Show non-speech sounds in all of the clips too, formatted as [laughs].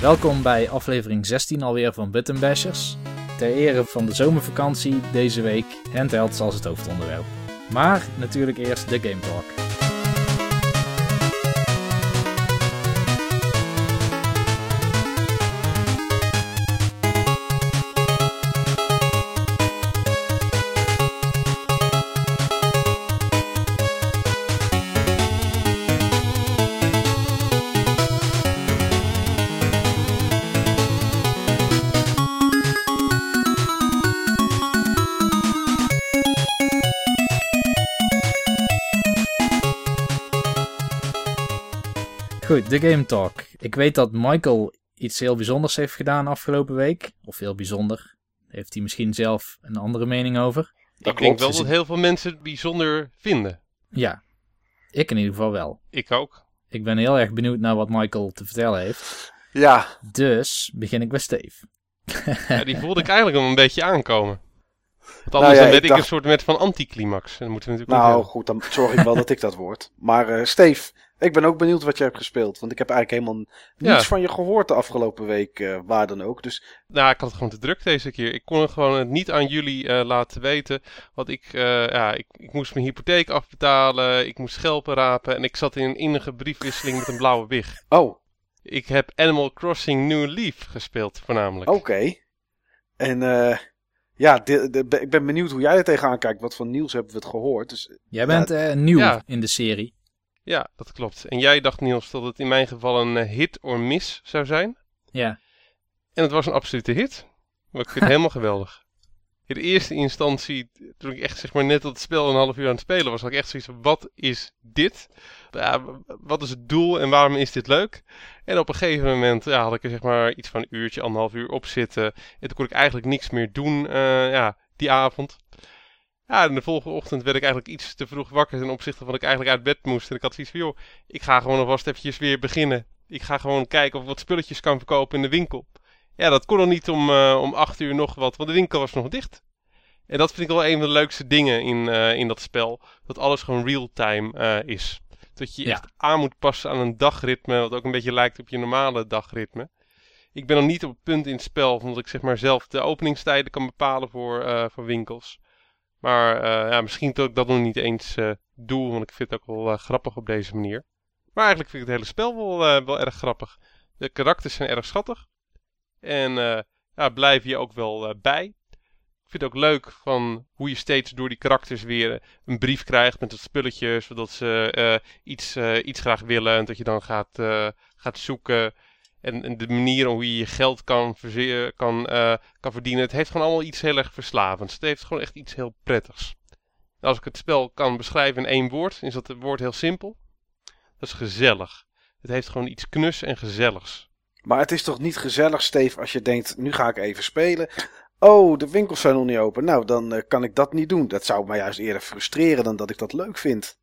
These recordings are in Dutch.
Welkom bij aflevering 16 alweer van Button Bashers. Ter ere van de zomervakantie deze week handhelds als het hoofdonderwerp. Maar natuurlijk eerst de Game Talk. Goed, de Game Talk. Ik weet dat Michael iets heel bijzonders heeft gedaan afgelopen week. Of heel bijzonder. Heeft hij misschien zelf een andere mening over? ik denk wel dat heel veel mensen het bijzonder vinden. Ja, ik in ieder geval wel. Ik ook. Ik ben heel erg benieuwd naar wat Michael te vertellen heeft. Ja. Dus begin ik bij Steve. Ja, die voelde ik eigenlijk al een beetje aankomen. Want anders nou dan ben ik, een soort met van anticlimax. Dat moeten we natuurlijk nou goed, dan zorg ik wel dat ik dat word. Maar uh, Steve, ik ben ook benieuwd wat je hebt gespeeld. Want ik heb eigenlijk helemaal niets van je gehoord de afgelopen week, uh, waar dan ook. Dus... Nou, ik had het gewoon te druk deze keer. Ik kon het gewoon niet aan jullie uh, laten weten. Want ik, uh, ja, ik, ik, moest mijn hypotheek afbetalen. Ik moest schelpen rapen. En ik zat in een innige briefwisseling met een blauwe wig. Oh. Ik heb Animal Crossing New Leaf gespeeld, voornamelijk. Oké. En eh ja, de, de, ik ben benieuwd hoe jij er tegenaan kijkt. Wat van nieuws hebben we het gehoord. Dus, jij bent ja, nieuw ja. in de serie. Ja, dat klopt. En jij dacht, Niels, dat het in mijn geval een hit or miss zou zijn. Ja. En het was een absolute hit. Maar ik vind het [laughs] helemaal geweldig. In de eerste instantie, toen ik echt zeg maar net dat spel een half uur aan het spelen was, had ik echt zoiets van, wat is dit? Ja, wat is het doel en waarom is dit leuk? En op een gegeven moment ja, had ik er zeg maar iets van een uurtje, anderhalf uur op zitten. En toen kon ik eigenlijk niks meer doen uh, ja, die avond. Ja, en de volgende ochtend werd ik eigenlijk iets te vroeg wakker ten opzichte van dat ik eigenlijk uit bed moest. En ik had zoiets van, joh, ik ga gewoon alvast eventjes weer beginnen. Ik ga gewoon kijken of ik wat spulletjes kan verkopen in de winkel. Ja, dat kon nog niet om, uh, om acht uur nog wat, want de winkel was nog dicht. En dat vind ik wel een van de leukste dingen in, uh, in dat spel. Dat alles gewoon real-time uh, is. Dat je ja. echt aan moet passen aan een dagritme, wat ook een beetje lijkt op je normale dagritme. Ik ben nog niet op het punt in het spel van dat ik zeg maar zelf de openingstijden kan bepalen voor, uh, voor winkels. Maar ja, misschien dat ik dat nog niet eens doe, want ik vind het ook wel grappig op deze manier. Maar eigenlijk vind ik het hele spel wel, wel erg grappig. De karakters zijn erg schattig. En ja, blijf je ook wel bij. Ik vind het ook leuk van hoe je steeds door die karakters weer een brief krijgt met wat spulletjes, zodat ze uh, iets, iets graag willen en dat je dan gaat, gaat zoeken. En, en, de manier hoe je je geld kan, kan, kan verdienen. Het heeft gewoon allemaal iets heel erg verslavends. Het heeft gewoon echt iets heel prettigs. Als ik het spel kan beschrijven in één woord, is dat het woord heel simpel. Dat is gezellig. Het heeft gewoon iets knus en gezelligs. Maar het is toch niet gezellig, Steve, als je denkt, nu ga ik even spelen. Oh, de winkels zijn nog niet open. Nou, dan uh, kan ik dat niet doen. Dat zou mij juist eerder frustreren dan dat ik dat leuk vind.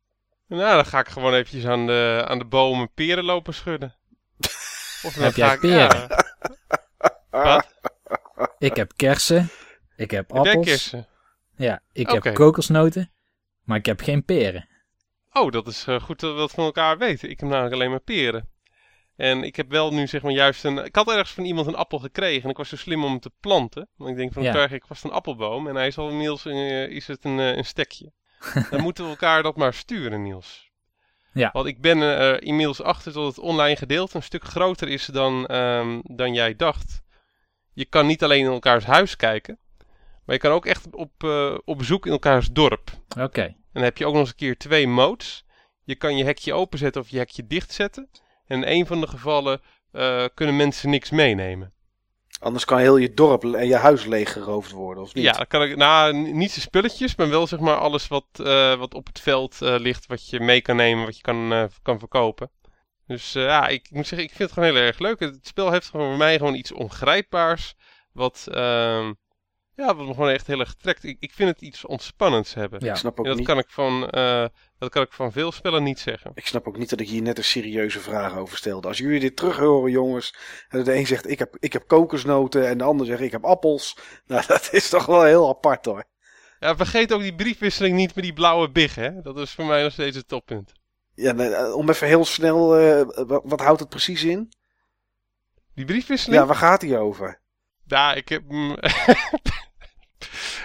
Nou, dan ga ik gewoon eventjes aan de, aan de bomen peren lopen schudden. [laughs] Of dan heb jij ik, peren? Ja. Wat? Ik heb kersen. Ik heb appels. Heb kersen? Ja, ik okay. heb kokosnoten. Maar ik heb geen peren. Oh, dat is uh, goed dat we dat van elkaar weten. Ik heb namelijk alleen maar peren. En ik heb wel nu zeg maar juist een... Ik had ergens van iemand een appel gekregen en ik was zo slim om hem te planten. Want ik denk van, ja. krijg ik vast een appelboom en hij is al inmiddels uh, is het een, uh, een stekje. [laughs] Dan moeten we elkaar dat maar sturen, Niels. Ja. Want ik ben er inmiddels achter dat het online gedeelte een stuk groter is dan, um, dan jij dacht. Je kan niet alleen in elkaars huis kijken, maar je kan ook echt op, uh, op bezoek in elkaars dorp. Oké. Okay. En dan heb je ook nog eens een keer twee modes. Je kan je hekje openzetten of je hekje dichtzetten. En in een van de gevallen uh, kunnen mensen niks meenemen. Anders kan heel je dorp en je huis leeggeroofd worden, of niet? Ja, dan kan ik, nou, niet de spulletjes, maar wel zeg maar alles wat, uh, wat op het veld uh, ligt, wat je mee kan nemen, wat je kan, kan verkopen. Dus ja, ik moet zeggen, ik vind het gewoon heel erg leuk. Het spel heeft gewoon voor mij gewoon iets ongrijpbaars, wat, ehm, ja, wat me gewoon echt heel erg trekt. Ik, ik vind het iets ontspannends hebben. Ja, ik snap ook en dat niet. kan ik van, uh, dat kan ik van veel spellen niet zeggen. Ik snap ook niet dat ik hier net een serieuze vraag over stelde. Als jullie dit terug horen, jongens, en de een zegt ik heb, ik heb kokosnoten en de ander zegt ik heb appels. [laughs] Nou, dat is toch wel heel apart hoor. Ja, vergeet ook die briefwisseling niet met die blauwe big, hè. Dat is voor mij nog steeds het toppunt. Ja, om even heel snel, uh, wat, wat houdt het precies in? Die briefwisseling? Ja, waar gaat hij over? Ja, ik heb. [laughs]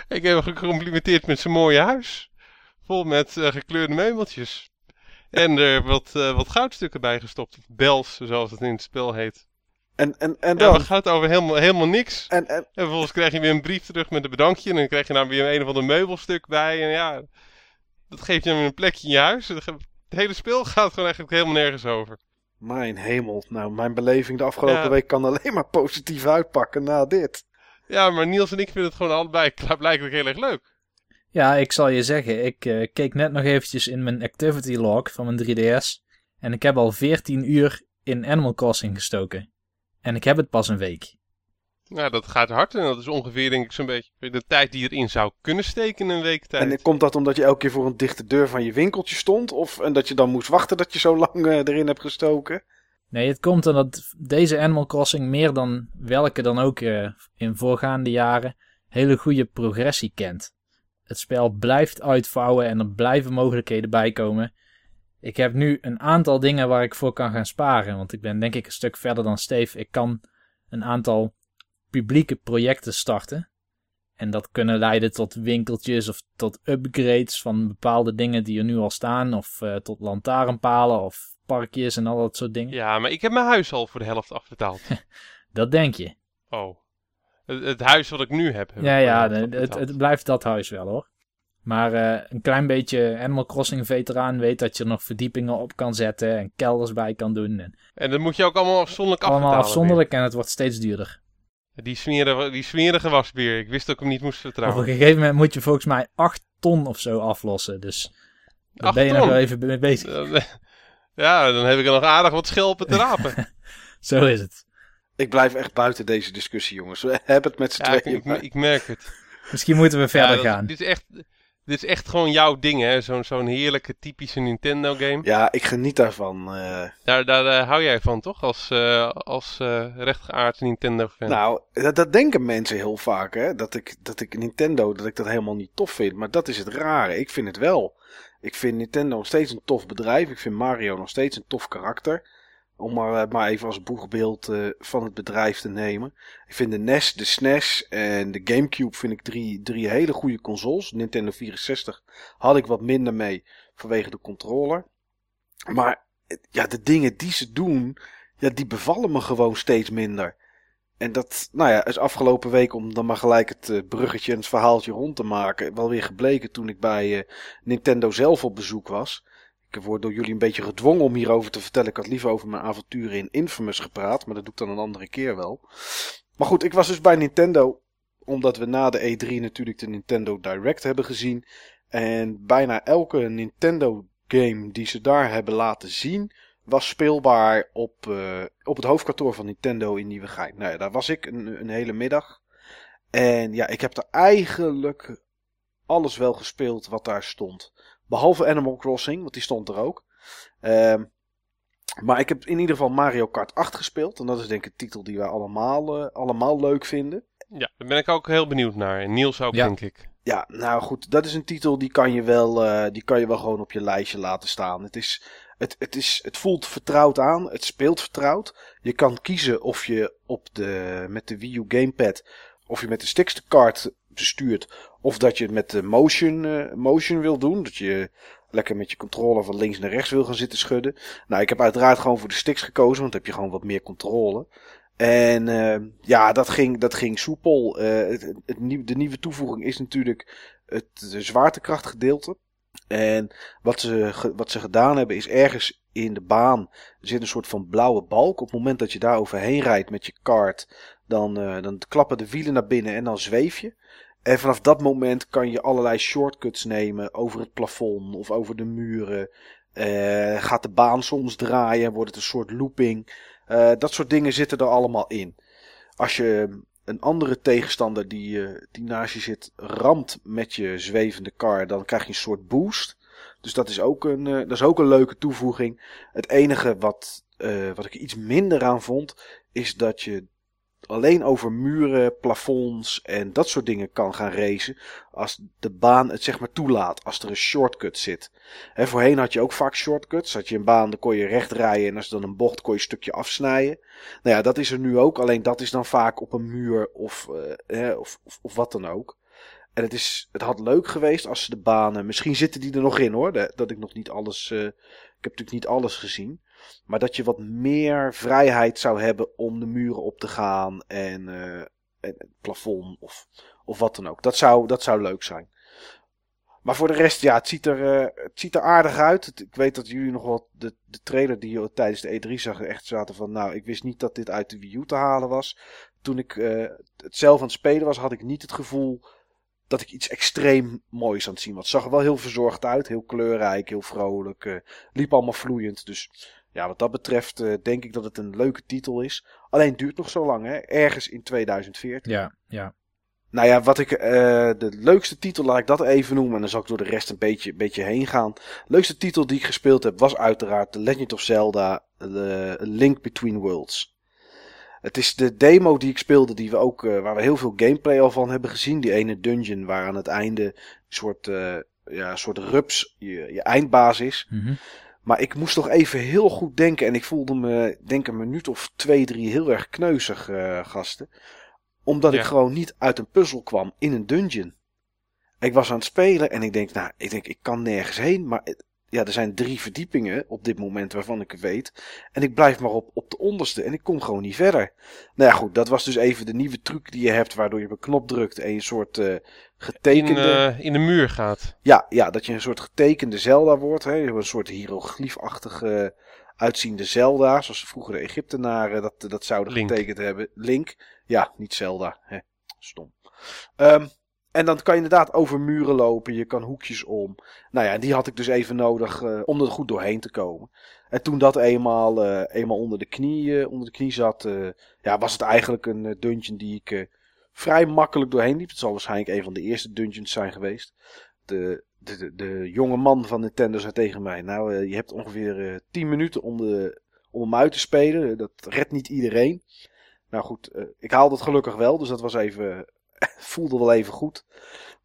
ik heb hem gecomplimenteerd met zijn mooie huis. Vol met eh, gekleurde meubeltjes. En er wat, eh, wat goudstukken bij gestopt. Of bels, zoals het in het spel heet. En, en, en Ja, dan? maar het gaat over helemaal, helemaal niks. En, en, En vervolgens krijg je weer een brief terug met een bedankje. En dan krijg je nou weer een of ander meubelstuk bij. En ja, dat geeft je dan weer een plekje in je huis. Het hele speel [laughs] gaat gewoon eigenlijk helemaal nergens over. mijn hemel. Nou, mijn beleving de afgelopen Ja. week kan alleen maar positief uitpakken na dit. Ja, maar Niels en ik vinden het gewoon allebei [laughs] blijkbaar heel erg leuk. Ja, ik zal je zeggen, ik eh, keek net nog eventjes in mijn activity log van mijn 3DS. En ik heb al 14 uur in Animal Crossing gestoken. En ik heb het pas een week. Nou, dat gaat hard. En dat is ongeveer, denk ik, zo'n beetje de tijd die je erin zou kunnen steken in een week tijd. En komt dat omdat je elke keer voor een dichte deur van je winkeltje stond? Of en dat je dan moest wachten dat je zo lang eh, erin hebt gestoken? Nee, het komt omdat deze Animal Crossing meer dan welke dan ook eh, in voorgaande jaren hele goede progressie kent. Het spel blijft uitvouwen en er blijven mogelijkheden bij komen. Ik heb nu een aantal dingen waar ik voor kan gaan sparen, want ik ben denk ik een stuk verder dan Steve. Ik kan een aantal publieke projecten starten. En dat kunnen leiden tot winkeltjes of tot upgrades van bepaalde dingen die er nu al staan. Of eh, tot lantaarnpalen of en al dat soort dingen. Ja, maar ik heb mijn huis al voor de helft afbetaald. [laughs] Dat denk je. oh. Het, het huis wat ik nu heb. Ja, ja, het, het blijft dat huis wel hoor. Maar eh, een klein beetje Animal Crossing veteraan weet dat je er nog verdiepingen op kan zetten en kelders bij kan doen. En En dat moet je ook allemaal afzonderlijk allemaal afbetalen afzonderlijk en het wordt steeds duurder. Die smerige, die smerige wasbeer. Ik wist dat ik hem niet moest Op een vertrouwen. gegeven moment moet je volgens mij 8 ton of zo aflossen. Dus daar ben je nog wel even mee bezig. Ja, dan heb ik er nog aardig wat schelpen te rapen. [laughs] Zo is het. Ik blijf echt buiten deze discussie, jongens. We hebben het met z'n ja, tweeën. ik, ik merk het. Misschien moeten we verder Ja, dat- gaan. Dit is echt, dit is echt gewoon jouw ding, hè? Zo'n zo'n heerlijke, typische Nintendo-game. Ja, ik geniet daarvan. eh. Daar, daar eh, hou jij van, toch? Als, eh als eh rechtgeaard Nintendo-fan. nou, dat, dat denken mensen heel vaak, hè. Dat ik, dat ik Nintendo, dat ik dat helemaal niet tof vind. Maar dat is het rare. Ik vind het wel. Ik vind Nintendo nog steeds een tof bedrijf. Ik vind Mario nog steeds een tof karakter. Om maar, eh, maar even als boegbeeld eh, van het bedrijf te nemen. Ik vind de NES, de SNES en de Gamecube vind ik drie, drie hele goede consoles. Nintendo 64 had ik wat minder mee vanwege de controller. Maar eh, ja, de dingen die ze doen, ja, die bevallen me gewoon steeds minder. En dat, nou ja, is afgelopen week om dan maar gelijk het eh, bruggetje en het verhaaltje rond te maken, wel weer gebleken toen ik bij eh, Nintendo zelf op bezoek was. Ik word door jullie een beetje gedwongen om hierover te vertellen. Ik had liever over mijn avonturen in Infamous gepraat, maar dat doe ik dan een andere keer wel. Maar goed, ik was dus bij Nintendo, omdat we na de E3 natuurlijk de Nintendo Direct hebben gezien. En bijna elke Nintendo game die ze daar hebben laten zien, was speelbaar op, eh, op het hoofdkantoor van Nintendo in Nieuwegein. Nou ja, daar was ik een, een hele middag. En ja, ik heb er eigenlijk alles wel gespeeld wat daar stond. Behalve Animal Crossing, want die stond er ook. Ehm, maar ik heb in ieder geval Mario Kart 8 gespeeld. En dat is denk ik een titel die wij allemaal, eh, allemaal leuk vinden. Ja, daar ben ik ook heel benieuwd naar. En Niels ook, Ja. denk ik. Ja, nou goed, dat is een titel die kan je wel, eh, die kan je wel gewoon op je lijstje laten staan. Het, is, het, het, is, het voelt vertrouwd aan, het speelt vertrouwd. Je kan kiezen of je op de, met de Wii U Gamepad, of je met de stickstercard bestuurt, of dat je het met de motion, eh, motion wil doen. Dat je lekker met je controller van links naar rechts wil gaan zitten schudden. Nou, ik heb uiteraard gewoon voor de sticks gekozen, want dan heb je gewoon wat meer controle. En eh, ja, dat ging, dat ging soepel. Eh, het, de nieuwe toevoeging is natuurlijk het zwaartekrachtgedeelte. En wat ze, wat ze gedaan hebben is ergens in de baan zit een soort van blauwe balk. Op het moment dat je daar overheen rijdt met je kart, dan, eh, dan klappen de wielen naar binnen en dan zweef je. En vanaf dat moment kan je allerlei shortcuts nemen over het plafond of over de muren. Eh, gaat de baan soms draaien, wordt het een soort looping. Eh, dat soort dingen zitten er allemaal in. Als je een andere tegenstander die, eh, die naast je zit ramt met je zwevende kar, dan krijg je een soort boost. Dus dat is ook een, eh, dat is ook een leuke toevoeging. Het enige wat, eh, wat ik iets minder aan vond, is dat je alleen over muren, plafonds en dat soort dingen kan gaan racen. Als de baan het zeg maar toelaat. Als er een shortcut zit. Voorheen had je ook vaak shortcuts. Had je een baan, dan kon je recht rijden. En als er dan een bocht, kon je een stukje afsnijden. Nou ja, dat is er nu ook. Alleen dat is dan vaak op een muur of, eh, of, of, of wat dan ook. En het, is, het had leuk geweest als ze de banen. Misschien zitten die er nog in hoor. Dat, dat ik nog niet alles. eh, ik heb natuurlijk niet alles gezien. Maar dat je wat meer vrijheid zou hebben om de muren op te gaan. En, eh, en het plafond of, of wat dan ook. Dat zou, dat zou leuk zijn. Maar voor de rest, ja, het ziet er, eh, het ziet er aardig uit. Ik weet dat jullie nog wat de, de trailer die je tijdens de E3 zag, echt zaten van, nou, ik wist niet dat dit uit de Wii U te halen was. Toen ik eh, het zelf aan het spelen was, had ik niet het gevoel dat ik iets extreem moois aan het zien was. Het zag er wel heel verzorgd uit, heel kleurrijk, heel vrolijk, liep allemaal vloeiend. Dus ja, wat dat betreft eh, denk ik dat het een leuke titel is. Alleen duurt nog zo lang, hè? Ergens in 2014. Ja, ja. Nou ja, wat ik, eh, de leukste titel, laat ik dat even noemen. En dan zal ik door de rest een beetje, beetje heen gaan. De leukste titel die ik gespeeld heb was uiteraard The Legend of Zelda The Link Between Worlds. Het is de demo die ik speelde, die we ook, eh, waar we heel veel gameplay al van hebben gezien. Die ene dungeon waar aan het einde een soort, eh, ja, een soort rups je, je eindbaas is. Mhm. Maar ik moest toch even heel goed denken. En ik voelde me, denk een minuut of twee, drie heel erg kneuzig, eh, gasten. Omdat Ja. ik gewoon niet uit een puzzel kwam in een dungeon. Ik was aan het spelen en ik denk, nou, ik denk, ik kan nergens heen. Maar het- ja, er zijn drie verdiepingen op dit moment waarvan ik het weet. En ik blijf maar op, op de onderste en ik kom gewoon niet verder. Nou ja, goed, dat was dus even de nieuwe truc die je hebt, waardoor je op een knop drukt en je een soort eh, In, getekende... eh, in de muur gaat. Ja, ja, dat je een soort getekende Zelda wordt. Hè? Een soort hieroglyfachtige uitziende Zelda. Zoals vroeger de Egyptenaren dat, dat zouden Link. getekend hebben. Link. Ja, niet Zelda. Hè? Stom. Ehm, en dan kan je inderdaad over muren lopen. Je kan hoekjes om. Nou ja, die had ik dus even nodig eh, om er goed doorheen te komen. En toen dat eenmaal, eh, eenmaal onder, de knie, eh, onder de knie zat, ja, was het eigenlijk een dungeon die ik vrij makkelijk doorheen liep. Het zal waarschijnlijk een van de eerste dungeons zijn geweest de, de, de, jonge man van Nintendo zei tegen mij: Nou, je hebt ongeveer eh 10 minuten om, de, om hem uit te spelen. Dat redt niet iedereen. Nou goed, ik haalde het gelukkig wel, dus dat was even. [laughs] voelde wel even goed.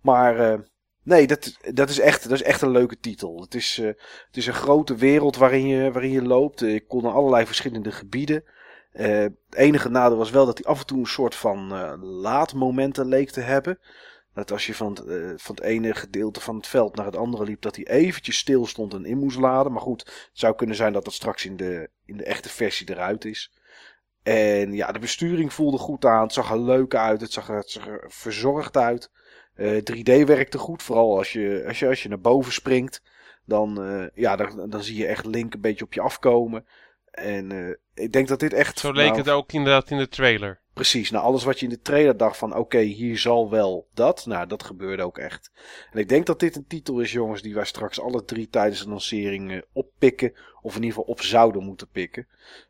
Maar eh, nee, dat, dat, is echt, dat is echt een leuke titel. Het is, eh, het is een grote wereld waarin je, waarin je loopt. Eh, Ik kon naar allerlei verschillende gebieden. Het enige nadeel was wel dat hij af en toe een soort van laadmomenten leek te hebben. Dat als je van het, van het ene gedeelte van het veld naar het andere liep, dat hij eventjes stil stond en in moest laden. Maar goed, het zou kunnen zijn dat dat straks in de, in de echte versie eruit is. En ja, de besturing voelde goed aan. Het zag er leuk uit. Het zag er, het zag er verzorgd uit. Eh, 3D werkte goed. Vooral als je, als je, als je naar boven springt. Dan, eh, ja, dan, dan zie je echt Link een beetje op je afkomen. En eh, ik denk dat dit echt... Zo leek nou, het ook inderdaad in de trailer. Precies, nou alles wat je in de trailer dacht van oké, hier zal wel dat. Nou, dat gebeurde ook echt. En ik denk dat dit een titel is, jongens, die wij straks alle drie tijdens de lancering eh, oppikken. Of in ieder geval op zouden moeten pikken.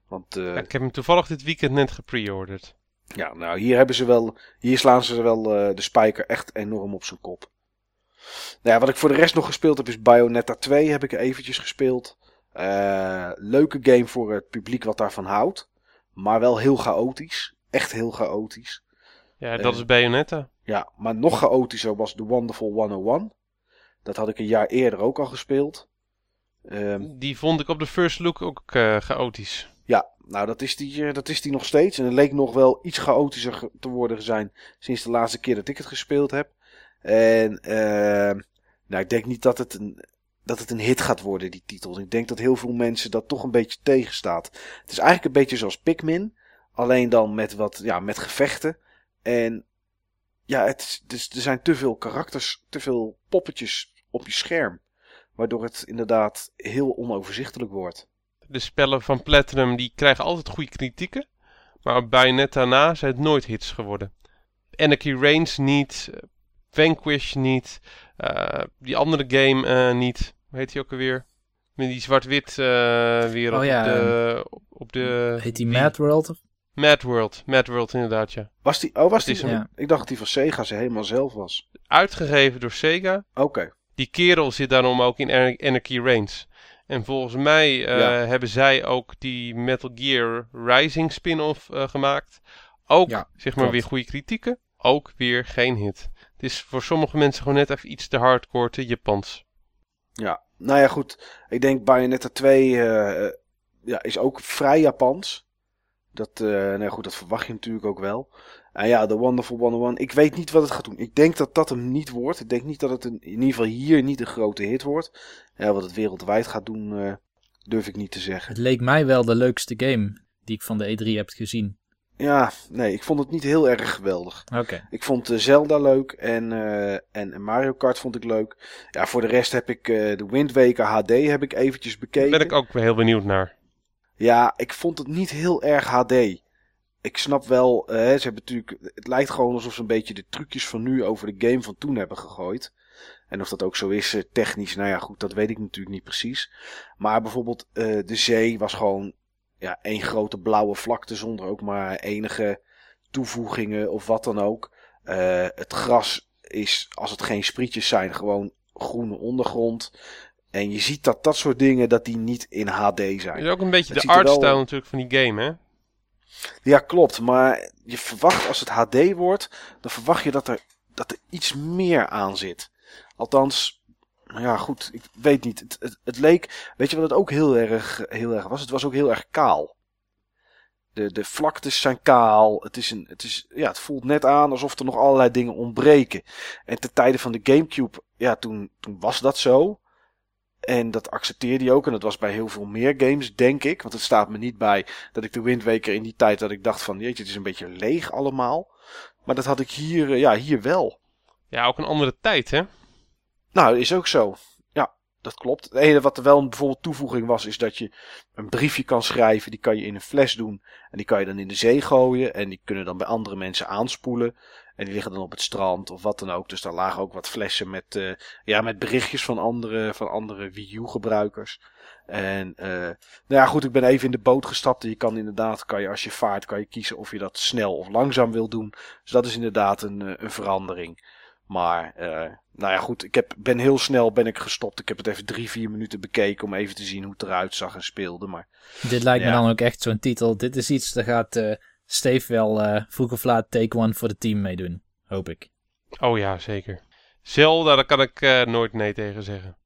Want eh, Ja, ik heb hem toevallig dit weekend net gepreorderd. ja, nou, hier hebben ze wel. Hier slaan ze wel eh, de spijker echt enorm op zijn kop. Nou ja, wat ik voor de rest nog gespeeld heb is Bayonetta 2. Heb ik eventjes gespeeld. Leuke game voor het publiek wat daarvan houdt. Maar wel heel chaotisch. Echt heel chaotisch. Ja, dat Eh. is Bayonetta. Ja, maar nog chaotischer was The Wonderful 101. Dat had ik een jaar eerder ook al gespeeld. Ehm, Die vond ik op de first look ook eh, chaotisch. ja, nou dat is, die, eh, dat is die nog steeds. En het leek nog wel iets chaotischer te worden zijn sinds de laatste keer dat ik het gespeeld heb. En ehm, nou, ik denk niet dat het, een, dat het een hit gaat worden, die titel. Ik denk dat heel veel mensen dat toch een beetje tegenstaat. Het is eigenlijk een beetje zoals Pikmin. Alleen dan met wat, ja, met gevechten. En ja, het, is- dus er zijn te veel karakters, te veel poppetjes op je scherm. Waardoor het inderdaad heel onoverzichtelijk wordt. De spellen van Platinum die krijgen altijd goede kritieken. Maar op Bayonetta na zijn het nooit hits geworden. Anarchy Reigns niet. eh, Vanquish niet. eh, die andere game eh, niet. Hoe heet die ook alweer? Met die zwart-wit eh, wereld Oh ja, op de... op de Heet die. Mad World? Mad World. Mad World inderdaad, ja. Was die, oh, was die, hem. Ja. ik dacht dat die van Sega ze helemaal zelf was. Uitgegeven door Sega. Oké, Die kerel zit daarom ook in Anar- Anarchy Reigns. En volgens mij eh, Ja. hebben zij ook die Metal Gear Rising spin-off eh, gemaakt. Ook, Ja, zeg maar, klopt. weer goede kritieken. Ook weer geen hit. Het is voor sommige mensen gewoon net even iets te hardcore, te Japans. Ja, nou ja, goed. Ik denk Bayonetta 2 eh, ja, is ook vrij Japans. Dat, eh nou goed, dat verwacht je natuurlijk ook wel. En ja, The Wonderful 101. Ik weet niet wat het gaat doen. Ik denk dat dat hem niet wordt. Ik denk niet dat het een, in ieder geval hier niet een grote hit wordt. Ja, wat het wereldwijd gaat doen, eh, durf ik niet te zeggen. Het leek mij wel de leukste game die ik van de E3 heb gezien. Ja, nee, ik vond het niet heel erg geweldig. Oké. Ik vond eh, Zelda leuk en, eh, en, Mario Kart vond ik leuk. Ja, voor de rest heb ik eh, de Wind Waker HD heb ik eventjes bekeken. Daar ben ik ook heel benieuwd naar. Ja, ik vond het niet heel erg HD. Ik snap wel, eh, ze hebben natuurlijk, het lijkt gewoon alsof ze een beetje de trucjes van nu over de game van toen hebben gegooid. En of dat ook zo is, eh, technisch, nou ja, goed, dat weet ik natuurlijk niet precies. Maar bijvoorbeeld, eh, de zee was gewoon ja, één grote blauwe vlakte zonder ook maar enige toevoegingen of wat dan ook. Het gras is, als het geen sprietjes zijn, gewoon groene ondergrond. En je ziet dat dat soort dingen, dat die niet in HD zijn. Het is ook een beetje de wel- artstyle natuurlijk van die game, hè? Ja, klopt. Maar je verwacht als het HD wordt, dan verwacht je dat er, dat er iets meer aan zit. Althans, ja, goed, ik weet niet. Het, het, het leek, weet je wat het ook heel erg, heel erg was? Het was ook heel erg kaal. De, de vlaktes zijn kaal. Het, is een, het, is, ja, het voelt net aan alsof er nog allerlei dingen ontbreken. En ten tijde van de Gamecube, ja, toen, toen was dat zo. En dat accepteerde hij ook. En dat was bij heel veel meer games, denk ik. Want het staat me niet bij dat ik de Wind Waker in die tijd dat ik dacht van, jeetje, het is een beetje leeg allemaal. Maar dat had ik hier, eh, ja, hier wel. Ja, ook een andere tijd, hè? Nou, is ook zo. Ja, dat klopt. Het enige wat er wel een bijvoorbeeld toevoeging was, is dat je een briefje kan schrijven. Die kan je in een fles doen. En die kan je dan in de zee gooien. En die kunnen dan bij andere mensen aanspoelen. En die liggen dan op het strand of wat dan ook. Dus daar lagen ook wat flessen met, eh, ja, met berichtjes van andere, van andere Wii U gebruikers. En eh, nou ja, goed, ik ben even in de boot gestapt. En je kan inderdaad, kan je, als je vaart, kan je kiezen of je dat snel of langzaam wil doen. Dus dat is inderdaad een, eh, een verandering. Maar, nou ja, goed, ik heb, ben heel snel ben ik gestopt. Ik heb het even drie, vier minuten bekeken om even te zien hoe het eruit zag en speelde. Maar Dit lijkt me dan ook echt zo'n titel. Dit is iets, daar gaat Steve wel eh, vroeg of laat take one voor het team meedoen. Hoop ik. Oh ja, zeker. Zelda, daar kan ik eh, nooit nee tegen zeggen.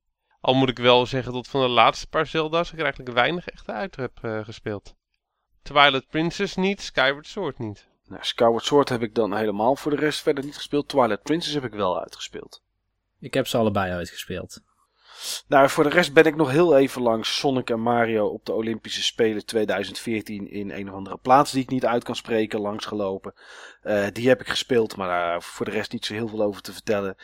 Al moet ik wel zeggen dat van de laatste paar Zelda's ik er eigenlijk weinig echt uit heb eh, gespeeld. Twilight Princess niet, Skyward Sword niet. nou, Skyward Sword heb ik dan helemaal voor de rest verder niet gespeeld. Twilight Princess heb ik wel uitgespeeld. Ik heb ze allebei uitgespeeld. Nou, voor de rest ben ik nog heel even langs Sonic en Mario op de Olympische Spelen 2014 in een of andere plaats die ik niet uit kan spreken langsgelopen. Eh die heb ik gespeeld, maar daar voor de rest niet zo heel veel over te vertellen.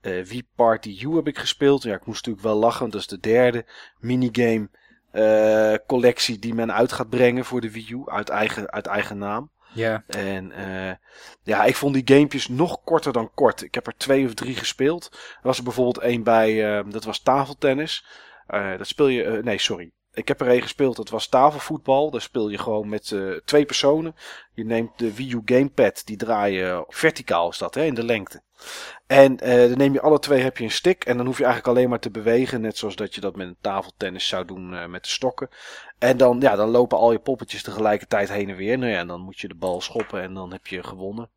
Eh Wii Party U heb ik gespeeld. Ja, ik moest natuurlijk wel lachen, want dat is de derde minigame eh, collectie die men uit gaat brengen voor de Wii U uit eigen, uit eigen naam. Ja. En eh, ja, ik vond die gamepjes nog korter dan kort. Ik heb er twee of drie gespeeld. Er was er bijvoorbeeld één bij, eh, dat was tafeltennis. Eh, dat speel je, eh, nee sorry. Ik heb er één gespeeld, dat was tafelvoetbal. Daar speel je gewoon met eh, twee personen. Je neemt de Wii U Gamepad, die draai je verticaal is dat, hè, in de lengte. En eh, dan neem je alle twee, heb je een stick. En dan hoef je eigenlijk alleen maar te bewegen. Net zoals dat je dat met een tafeltennis zou doen eh, met de stokken. En dan, ja, dan lopen al je poppetjes tegelijkertijd heen en weer. Nou ja, en dan moet je de bal schoppen en dan heb je gewonnen.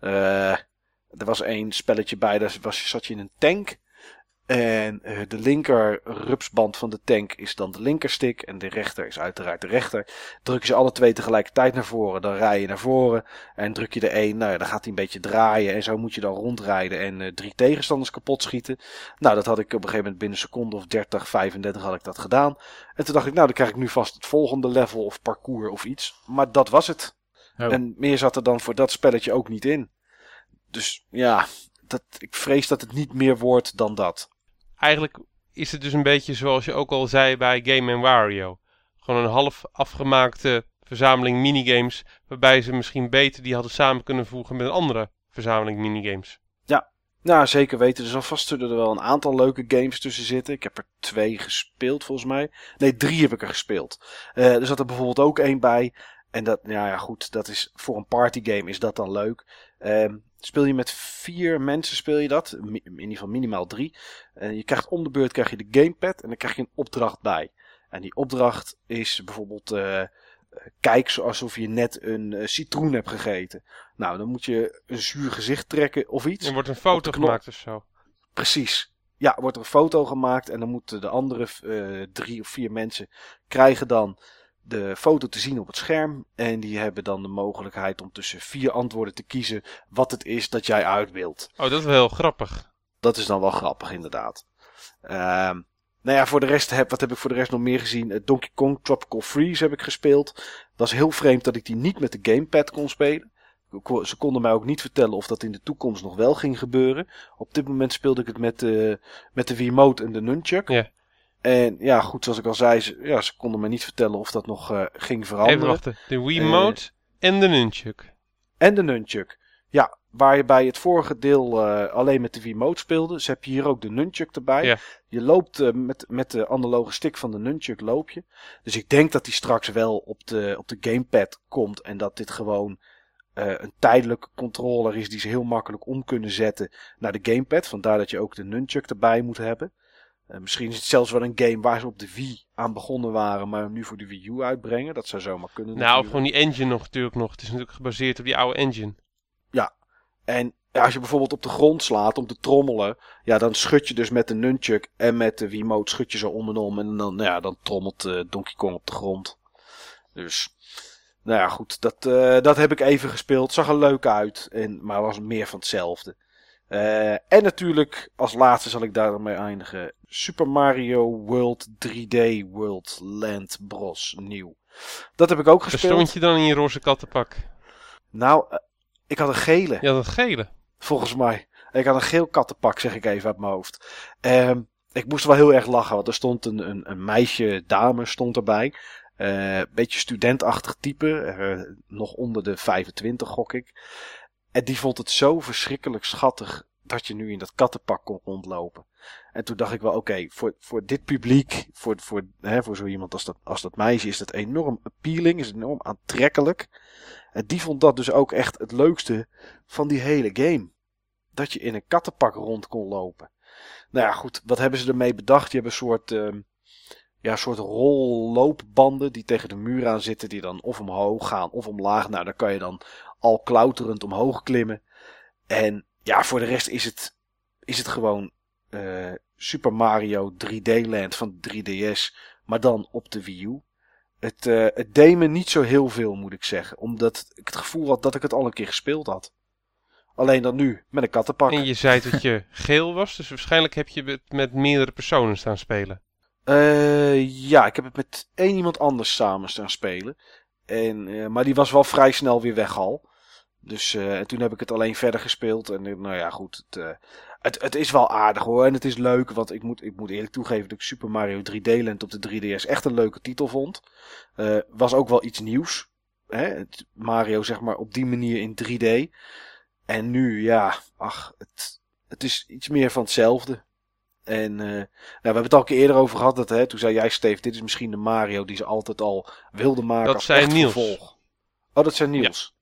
Er was één spelletje bij, daar was, zat je in een tank. En eh, de linker rupsband van de tank is dan de linkerstick. En de rechter is uiteraard de rechter. Druk je ze alle twee tegelijkertijd naar voren, dan rij je naar voren. En druk je de één, nou ja, dan gaat hij een beetje draaien. En zo moet je dan rondrijden en eh, drie tegenstanders kapot schieten. Nou, dat had ik op een gegeven moment binnen een seconde of 30, 35 had ik dat gedaan. En toen dacht ik, nou, dan krijg ik nu vast het volgende level of parcours of iets. Maar dat was het. Oh. En meer zat er dan voor dat spelletje ook niet in. Dus ja, dat, ik vrees dat het niet meer wordt dan dat. Eigenlijk is het dus een beetje zoals je ook al zei bij Game Wario. Gewoon een half afgemaakte verzameling minigames. Waarbij ze misschien beter die hadden samen kunnen voegen met een andere verzameling minigames. Nou, zeker weten. Er zal vast zullen er wel een aantal leuke games tussen zitten. Ik heb er twee gespeeld volgens mij. Nee, drie heb ik er gespeeld. Eh, er zat er bijvoorbeeld ook één bij. En dat, nou ja, goed, dat is voor een partygame is dat dan leuk. Ehm, speel je met vier mensen, speel je dat. In ieder geval minimaal drie. En je krijgt om de beurt krijg je de gamepad en dan krijg je een opdracht bij. En die opdracht is bijvoorbeeld, eh, Eh, kijk alsof je net een uh, citroen hebt gegeten. Nou, dan moet je een zuur gezicht trekken of iets. Er wordt een foto gemaakt of zo. Precies. Ja, wordt er een foto gemaakt en dan moeten de andere uh, drie of vier mensen krijgen dan de foto te zien op het scherm. En die hebben dan de mogelijkheid om tussen vier antwoorden te kiezen wat het is dat jij uit wilt. Oh, dat is wel heel grappig. Dat is dan wel grappig, inderdaad. Ehm nou ja, voor de rest heb, wat heb ik voor de rest nog meer gezien? Uh, Donkey Kong Tropical Freeze heb ik gespeeld. Dat was heel vreemd dat ik die niet met de gamepad kon spelen. Ze konden mij ook niet vertellen of dat in de toekomst nog wel ging gebeuren. Op dit moment speelde ik het met de, met de Wiimote en de Nunchuk. Ja. En ja, goed, zoals ik al zei, ze, ja, ze konden me niet vertellen of dat nog uh, ging veranderen. Even wachten, de Wiimote uh, en de Nunchuk. En de Nunchuk. Ja, waar je bij het vorige deel uh, alleen met de Wiimote speelde, dus heb je hier ook de Nunchuk erbij. Ja. Je loopt uh, met, met de analoge stick van de Nunchuk loop je. Dus ik denk dat die straks wel op de, op de gamepad komt en dat dit gewoon een tijdelijke controller is die ze heel makkelijk om kunnen zetten naar de gamepad. Vandaar dat je ook de Nunchuk erbij moet hebben. Misschien is het zelfs wel een game waar ze op de Wii aan begonnen waren, maar nu voor de Wii U uitbrengen. Dat zou zomaar kunnen. Nou, of gewoon die engine nog natuurlijk nog. Het is natuurlijk gebaseerd op die oude engine. Ja, en ja, als je bijvoorbeeld op de grond slaat om te trommelen, ja, dan schud je dus met de nunchuk en met de Wiimote schud je zo om en om. En dan, nou ja, dan trommelt uh, Donkey Kong op de grond. Dus, nou ja, goed, dat, uh, dat heb ik even gespeeld. Zag er leuk uit, en, maar was meer van hetzelfde. Uh, en natuurlijk, als laatste zal ik daarmee eindigen. Super Mario World 3D World Land Bros. Nieuw. Dat heb ik ook gespeeld. Stond je dan in je roze kattenpak? Nou, ik had een gele. Ja, een gele. Volgens mij. Ik had een geel kattenpak, zeg ik even uit mijn hoofd. Um, ik moest wel heel erg lachen, want er stond een, een, een meisje, dame stond erbij. Uh, beetje studentachtig type, uh, nog onder de 25 gok ik. En die vond het zo verschrikkelijk schattig dat je nu in dat kattenpak kon rondlopen. En toen dacht ik wel, oké, voor, voor dit publiek, voor, voor, hè, voor zo iemand als dat, als dat meisje, is dat enorm appealing, is enorm aantrekkelijk. En die vond dat dus ook echt het leukste van die hele game. Dat je in een kattenpak rond kon lopen. Nou ja, goed, wat hebben ze ermee bedacht? Je hebt een soort, uh, ja, soort rolloopbanden die tegen de muur aan zitten, die dan of omhoog gaan of omlaag. Nou, daar kan je dan al klauterend omhoog klimmen. En ja, voor de rest is het, is het gewoon uh, Super Mario 3D Land van 3DS, maar dan op de Wii U. Het, uh, het deed me niet zo heel veel, moet ik zeggen. Omdat ik het gevoel had dat ik het al een keer gespeeld had. Alleen dan nu, met een kattenpak. En je zei dat je [laughs] geel was, dus waarschijnlijk heb je het met meerdere personen staan spelen. Uh, ja, ik heb het met één iemand anders samen staan spelen. En, uh, maar die was wel vrij snel weer weg al. Dus uh, toen heb ik het alleen verder gespeeld. En nou ja, goed. Het, het, het is wel aardig hoor. En het is leuk. Want ik moet, ik moet eerlijk toegeven dat ik Super Mario 3D Land op de 3DS echt een leuke titel vond. Was ook wel iets nieuws. Hè? Mario zeg maar op die manier in 3D. En nu, ja, ach, het, het is iets meer van hetzelfde. En uh, nou, we hebben het al een keer eerder over gehad. Dat, hè, toen zei jij, Steve, dit is misschien de Mario die ze altijd al wilden maken. Dat als zijn Niels. Vervolg. Oh, dat zijn Niels.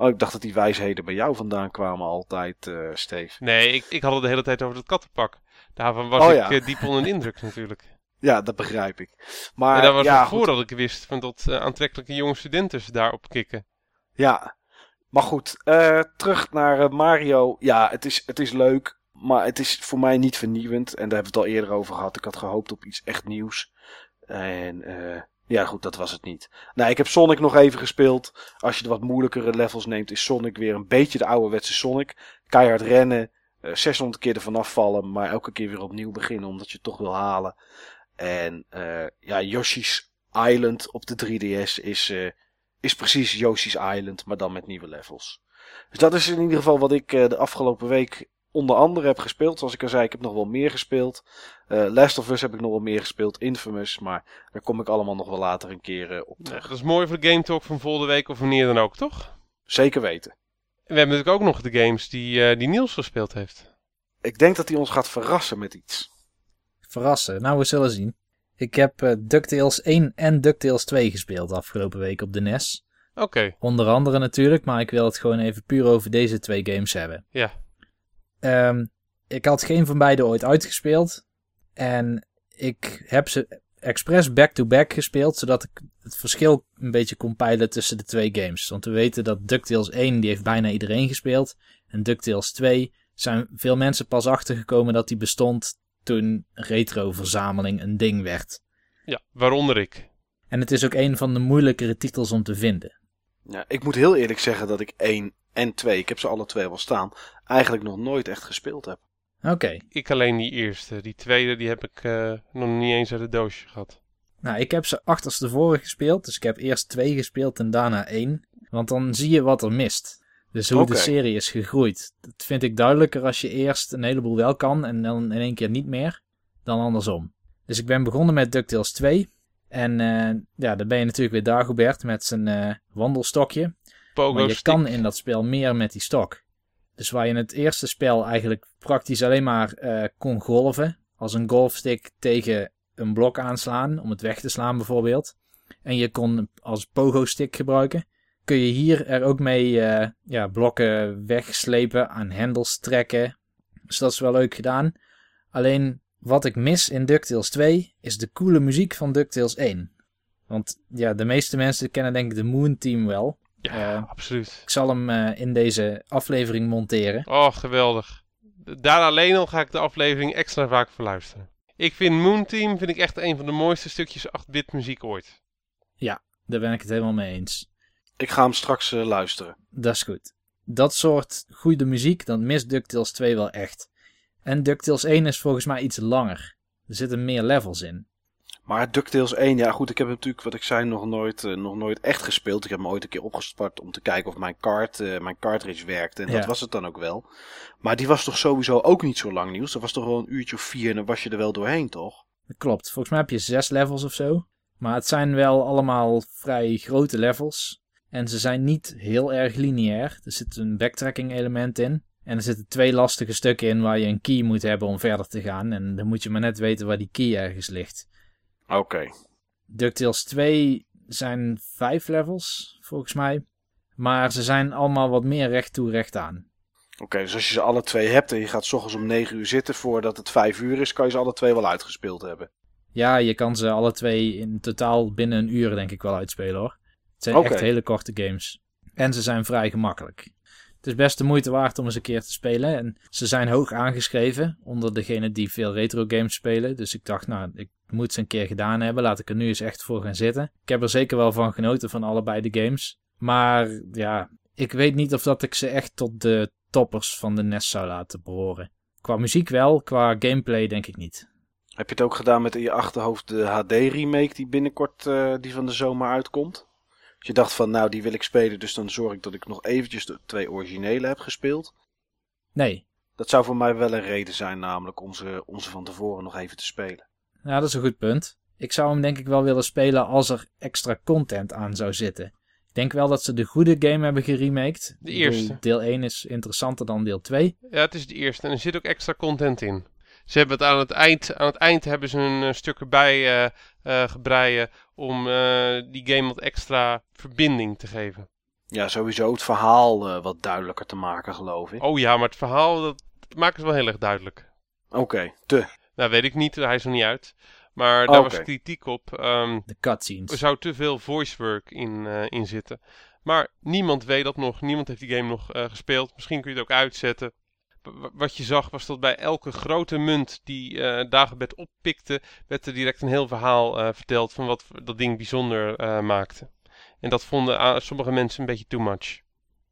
Oh, ik dacht dat die wijsheden bij jou vandaan kwamen altijd, uh, Steve. Nee, ik, ik had het de hele tijd over het kattenpak. Daarvan was oh, ik uh, diep onder de indruk [laughs] natuurlijk. Ja, dat begrijp ik. Maar en dat was ja, voordat ik wist van dat uh, aantrekkelijke jonge studenten daarop kikken. Ja, maar goed. terug naar Mario. Ja, het is, het is leuk. Maar het is voor mij niet vernieuwend. En daar hebben we het al eerder over gehad. Ik had gehoopt op iets echt nieuws. En ja, goed, dat was het niet. Nou, ik heb Sonic nog even gespeeld. Als je de wat moeilijkere levels neemt, is Sonic weer een beetje de ouderwetse Sonic. Keihard rennen, uh, 600 keer ervan afvallen, maar elke keer weer opnieuw beginnen omdat je het toch wil halen. En uh, ja, Yoshi's Island op de 3DS is, uh, is precies Yoshi's Island, maar dan met nieuwe levels. Dus dat is in ieder geval wat ik de afgelopen week onder andere heb gespeeld. Zoals ik al zei, ik heb nog wel meer gespeeld. Uh, Last of Us heb ik nog wel meer gespeeld. Infamous, maar daar kom ik allemaal nog wel later een keer uh, op terug. Ja, dat is mooi voor de Game Talk van volgende week of wanneer dan ook, toch? Zeker weten. En we hebben natuurlijk ook nog de games die, uh, die Niels gespeeld heeft. Ik denk dat hij ons gaat verrassen met iets. Verrassen? Nou, we zullen zien. Ik heb uh, DuckTales 1 en DuckTales 2 gespeeld afgelopen week op de NES. Oké. Okay. Onder andere natuurlijk, maar ik wil het gewoon even puur over deze twee games hebben. Ja. Um, ik had geen van beide ooit uitgespeeld. En ik heb ze expres back-to-back gespeeld, zodat ik het verschil een beetje kon peilen tussen de twee games. Want we weten dat DuckTales 1, die heeft bijna iedereen gespeeld. En DuckTales 2 zijn veel mensen pas achtergekomen dat die bestond toen retro-verzameling een ding werd. Ja, waaronder ik. En het is ook een van de moeilijkere titels om te vinden. Ja, ik moet heel eerlijk zeggen dat ik 1 en 2, ik heb ze alle twee wel staan, eigenlijk nog nooit echt gespeeld heb. Oké. Ik alleen die eerste. Die tweede die heb ik uh, nog niet eens uit het doosje gehad. Nou, ik heb ze achterstevoren gespeeld. Dus ik heb eerst twee gespeeld en daarna één. Want dan zie je wat er mist. Dus hoe de serie is gegroeid. Dat vind ik duidelijker als je eerst een heleboel wel kan en dan in één keer niet meer. Dan andersom. Dus ik ben begonnen met DuckTales 2. En eh, ja, dan ben je natuurlijk weer Dagobert met zijn eh, wandelstokje. Pogo Maar je stick. kan in dat spel meer met die stok. Dus waar je in het eerste spel eigenlijk praktisch alleen maar eh, kon golven. Als een golfstick tegen een blok aanslaan. Om het weg te slaan bijvoorbeeld. En je kon als pogo-stick gebruiken. Kun je hier er ook mee eh, ja, blokken wegslepen, aan hendels trekken. Dus dat is wel leuk gedaan. Alleen wat ik mis in DuckTales 2 is de coole muziek van DuckTales 1. Want ja, de meeste mensen kennen denk ik de Moon Team wel. Ja, Eh, absoluut. Ik zal hem eh, in deze aflevering monteren. Oh, geweldig. Daar alleen al ga ik de aflevering extra vaak voor luisteren. Ik vind Moon Team vind ik echt een van de mooiste stukjes 8-bit muziek ooit. Daar ben ik het helemaal mee eens. Ik ga hem straks eh, luisteren. Dat is goed. Dat soort goede muziek, dan mist DuckTales 2 wel echt. En DuckTales 1 is volgens mij iets langer. Er zitten meer levels in. Maar DuckTales 1, ja goed, ik heb natuurlijk, wat ik zei, nog nooit, eh, nog nooit echt gespeeld. Ik heb hem ooit een keer opgestart om te kijken of mijn, card, eh, mijn cartridge werkte. En Ja. dat was het dan ook wel. Maar die was toch sowieso ook niet zo lang nieuws. Dat was toch wel een uurtje of vier en dan was je er wel doorheen, toch? Dat klopt. Volgens mij heb je zes levels of zo. Maar het zijn wel allemaal vrij grote levels. En ze zijn niet heel erg lineair. Er zit een backtracking element in. En er zitten twee lastige stukken in waar je een key moet hebben om verder te gaan. En dan moet je maar net weten waar die key ergens ligt. Oké. DuckTales 2 zijn vijf levels, volgens mij. Maar ze zijn allemaal wat meer recht toe, recht aan. Oké, dus als je ze alle twee hebt en je gaat s ochtends om 9 uur zitten voordat het 5 uur is, kan je ze alle twee wel uitgespeeld hebben. Ja, je kan ze alle twee in totaal binnen een uur denk ik wel uitspelen hoor. Het zijn echt hele korte games. En ze zijn vrij gemakkelijk. Het is best de moeite waard om eens een keer te spelen. En ze zijn hoog aangeschreven onder degenen die veel retro games spelen. Dus ik dacht, nou, ik moet ze een keer gedaan hebben. Laat ik er nu eens echt voor gaan zitten. Ik heb er zeker wel van genoten van allebei de games. Maar ja, ik weet niet of dat ik ze echt tot de toppers van de NES zou laten behoren. Qua muziek wel, qua gameplay denk ik niet. Heb je het ook gedaan met in je achterhoofd de HD-remake die binnenkort eh, die van de zomer uitkomt? Als je dacht van, nou, die wil ik spelen, dus dan zorg ik dat ik nog eventjes de twee originele heb gespeeld. Nee, Dat zou voor mij wel een reden zijn, namelijk om ze, om ze van tevoren nog even te spelen. Ja, dat is een goed punt. Ik zou hem denk ik wel willen spelen als er extra content aan zou zitten. Ik denk wel dat ze de goede game hebben geremaked. De eerste. Deel 1 is interessanter dan deel 2. Ja, het is de eerste en er zit ook extra content in. Ze hebben het aan het eind, aan het eind hebben ze een eh, stuk erbij eh eh, gebreien om eh, die game wat extra verbinding te geven. Ja, sowieso het verhaal eh, wat duidelijker te maken, geloof ik. Oh ja, maar het verhaal dat maken ze wel heel erg duidelijk. Oké, te. Nou, weet ik niet, hij is nog niet uit. Maar daar was Oké. kritiek op. ehm, De cutscenes. er zou te veel voice work in, eh, in zitten. Maar niemand weet dat nog. Niemand heeft die game nog eh, gespeeld. Misschien kun je het ook uitzetten. W- wat je zag was dat bij elke grote munt die eh Dagobert oppikte, werd er direct een heel verhaal eh, verteld van wat dat ding bijzonder eh, maakte. En dat vonden ah, sommige mensen een beetje too much.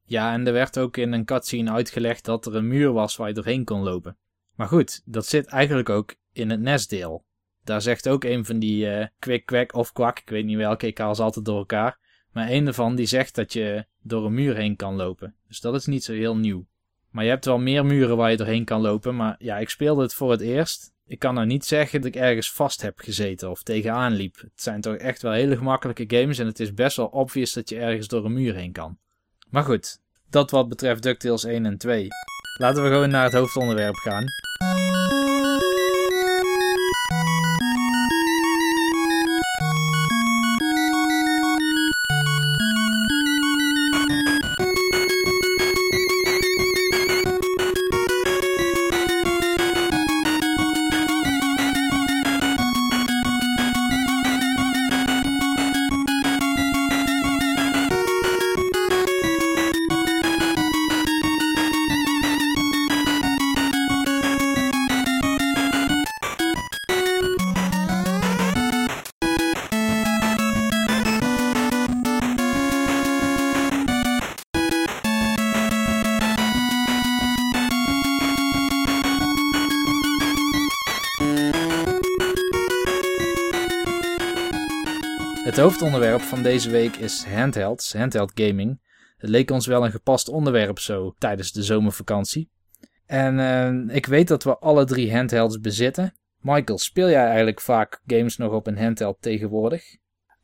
Ja, en er werd ook in een cutscene uitgelegd dat er een muur was waar je doorheen kon lopen. Maar goed, dat zit eigenlijk ook in het NES-deel. Daar zegt ook een van die eh kwik, kwek of kwak, ik weet niet welke, ik haal ze altijd door elkaar. Maar een ervan die zegt dat je door een muur heen kan lopen. Dus dat is niet zo heel nieuw. Maar je hebt wel meer muren waar je doorheen kan lopen. Maar ja, ik speelde het voor het eerst. Ik kan nou niet zeggen dat ik ergens vast heb gezeten of tegenaan liep. Het zijn toch echt wel hele gemakkelijke games en het is best wel obvious dat je ergens door een muur heen kan. Maar goed, dat wat betreft DuckTales 1 en 2. Laten we gewoon naar het hoofdonderwerp gaan. Het hoofdonderwerp van deze week is handhelds, handheld gaming. Het leek ons wel een gepast onderwerp zo tijdens de zomervakantie. En uh, ik weet dat we alle drie handhelds bezitten. Michael, speel jij eigenlijk vaak games nog op een handheld tegenwoordig?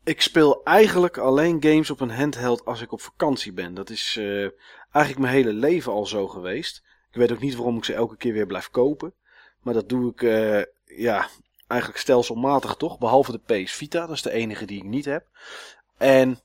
Ik speel eigenlijk alleen games op een handheld als ik op vakantie ben. Dat is uh, eigenlijk mijn hele leven al zo geweest. Ik weet ook niet waarom ik ze elke keer weer blijf kopen. Maar dat doe ik uh, ja, eigenlijk stelselmatig toch. Behalve de PS Vita, dat is de enige die ik niet heb. En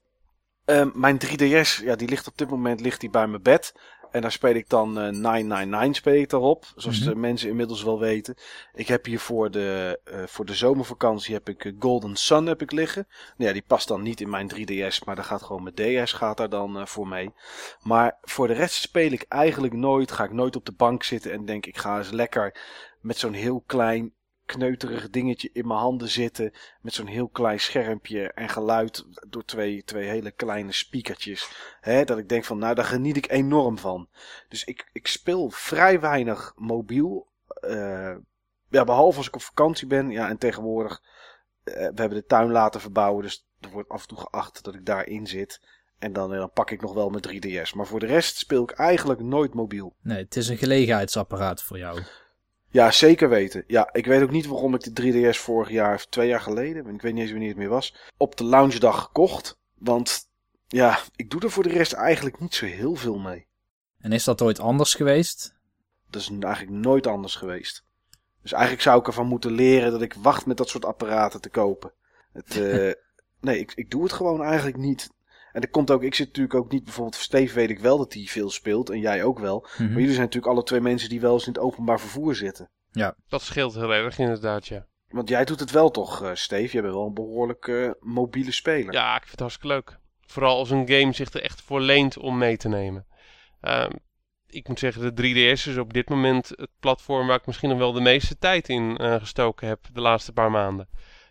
uh, mijn 3DS, ja, die ligt op dit moment ligt die bij mijn bed. En daar speel ik dan uh, 999 speel ik daarop. Zoals mm -hmm. de mensen inmiddels wel weten. Ik heb hier voor de, uh, voor de zomervakantie heb ik uh, Golden Sun heb ik liggen. Nou ja, die past dan niet in mijn 3DS. Maar daar gaat gewoon mijn DS gaat daar dan uh, voor mee. Maar voor de rest speel ik eigenlijk nooit. Ga ik nooit op de bank zitten en denk ik ga eens lekker met zo'n heel klein kneuterig dingetje in mijn handen zitten. Met zo'n heel klein schermpje en geluid door twee, twee hele kleine speakertjes. Hè, dat ik denk van, nou daar geniet ik enorm van. Dus ik, ik speel vrij weinig mobiel. Uh, ja, behalve als ik op vakantie ben. Ja, en tegenwoordig, uh, we hebben de tuin laten verbouwen. Dus er wordt af en toe geacht dat ik daarin zit. En dan, dan pak ik nog wel mijn 3DS. Maar voor de rest speel ik eigenlijk nooit mobiel. Nee, het is een gelegenheidsapparaat voor jou. Ja, zeker weten. Ja, ik weet ook niet waarom ik de 3DS vorig jaar of twee jaar geleden, ik weet niet eens wanneer het meer was, op de launchdag gekocht. Want ja, ik doe er voor de rest eigenlijk niet zo heel veel mee. En is dat ooit anders geweest? Dat is eigenlijk nooit anders geweest. Dus eigenlijk zou ik ervan moeten leren dat ik wacht met dat soort apparaten te kopen. Het, uh, [laughs] nee, ik, ik doe het gewoon eigenlijk niet. En dat komt ook, ik zit natuurlijk ook niet, bijvoorbeeld Steve weet ik wel dat hij veel speelt en jij ook wel. Mm -hmm. Maar jullie zijn natuurlijk alle twee mensen die wel eens in het openbaar vervoer zitten. Ja. Dat scheelt heel erg inderdaad, ja. Want jij doet het wel toch, uh, Steve? Jij bent wel een behoorlijk uh, mobiele speler. Ja, ik vind het hartstikke leuk. Vooral als een game zich er echt voor leent om mee te nemen. Uh, ik moet zeggen, de 3DS is op dit moment het platform waar ik misschien nog wel de meeste tijd in uh, gestoken heb de laatste paar maanden.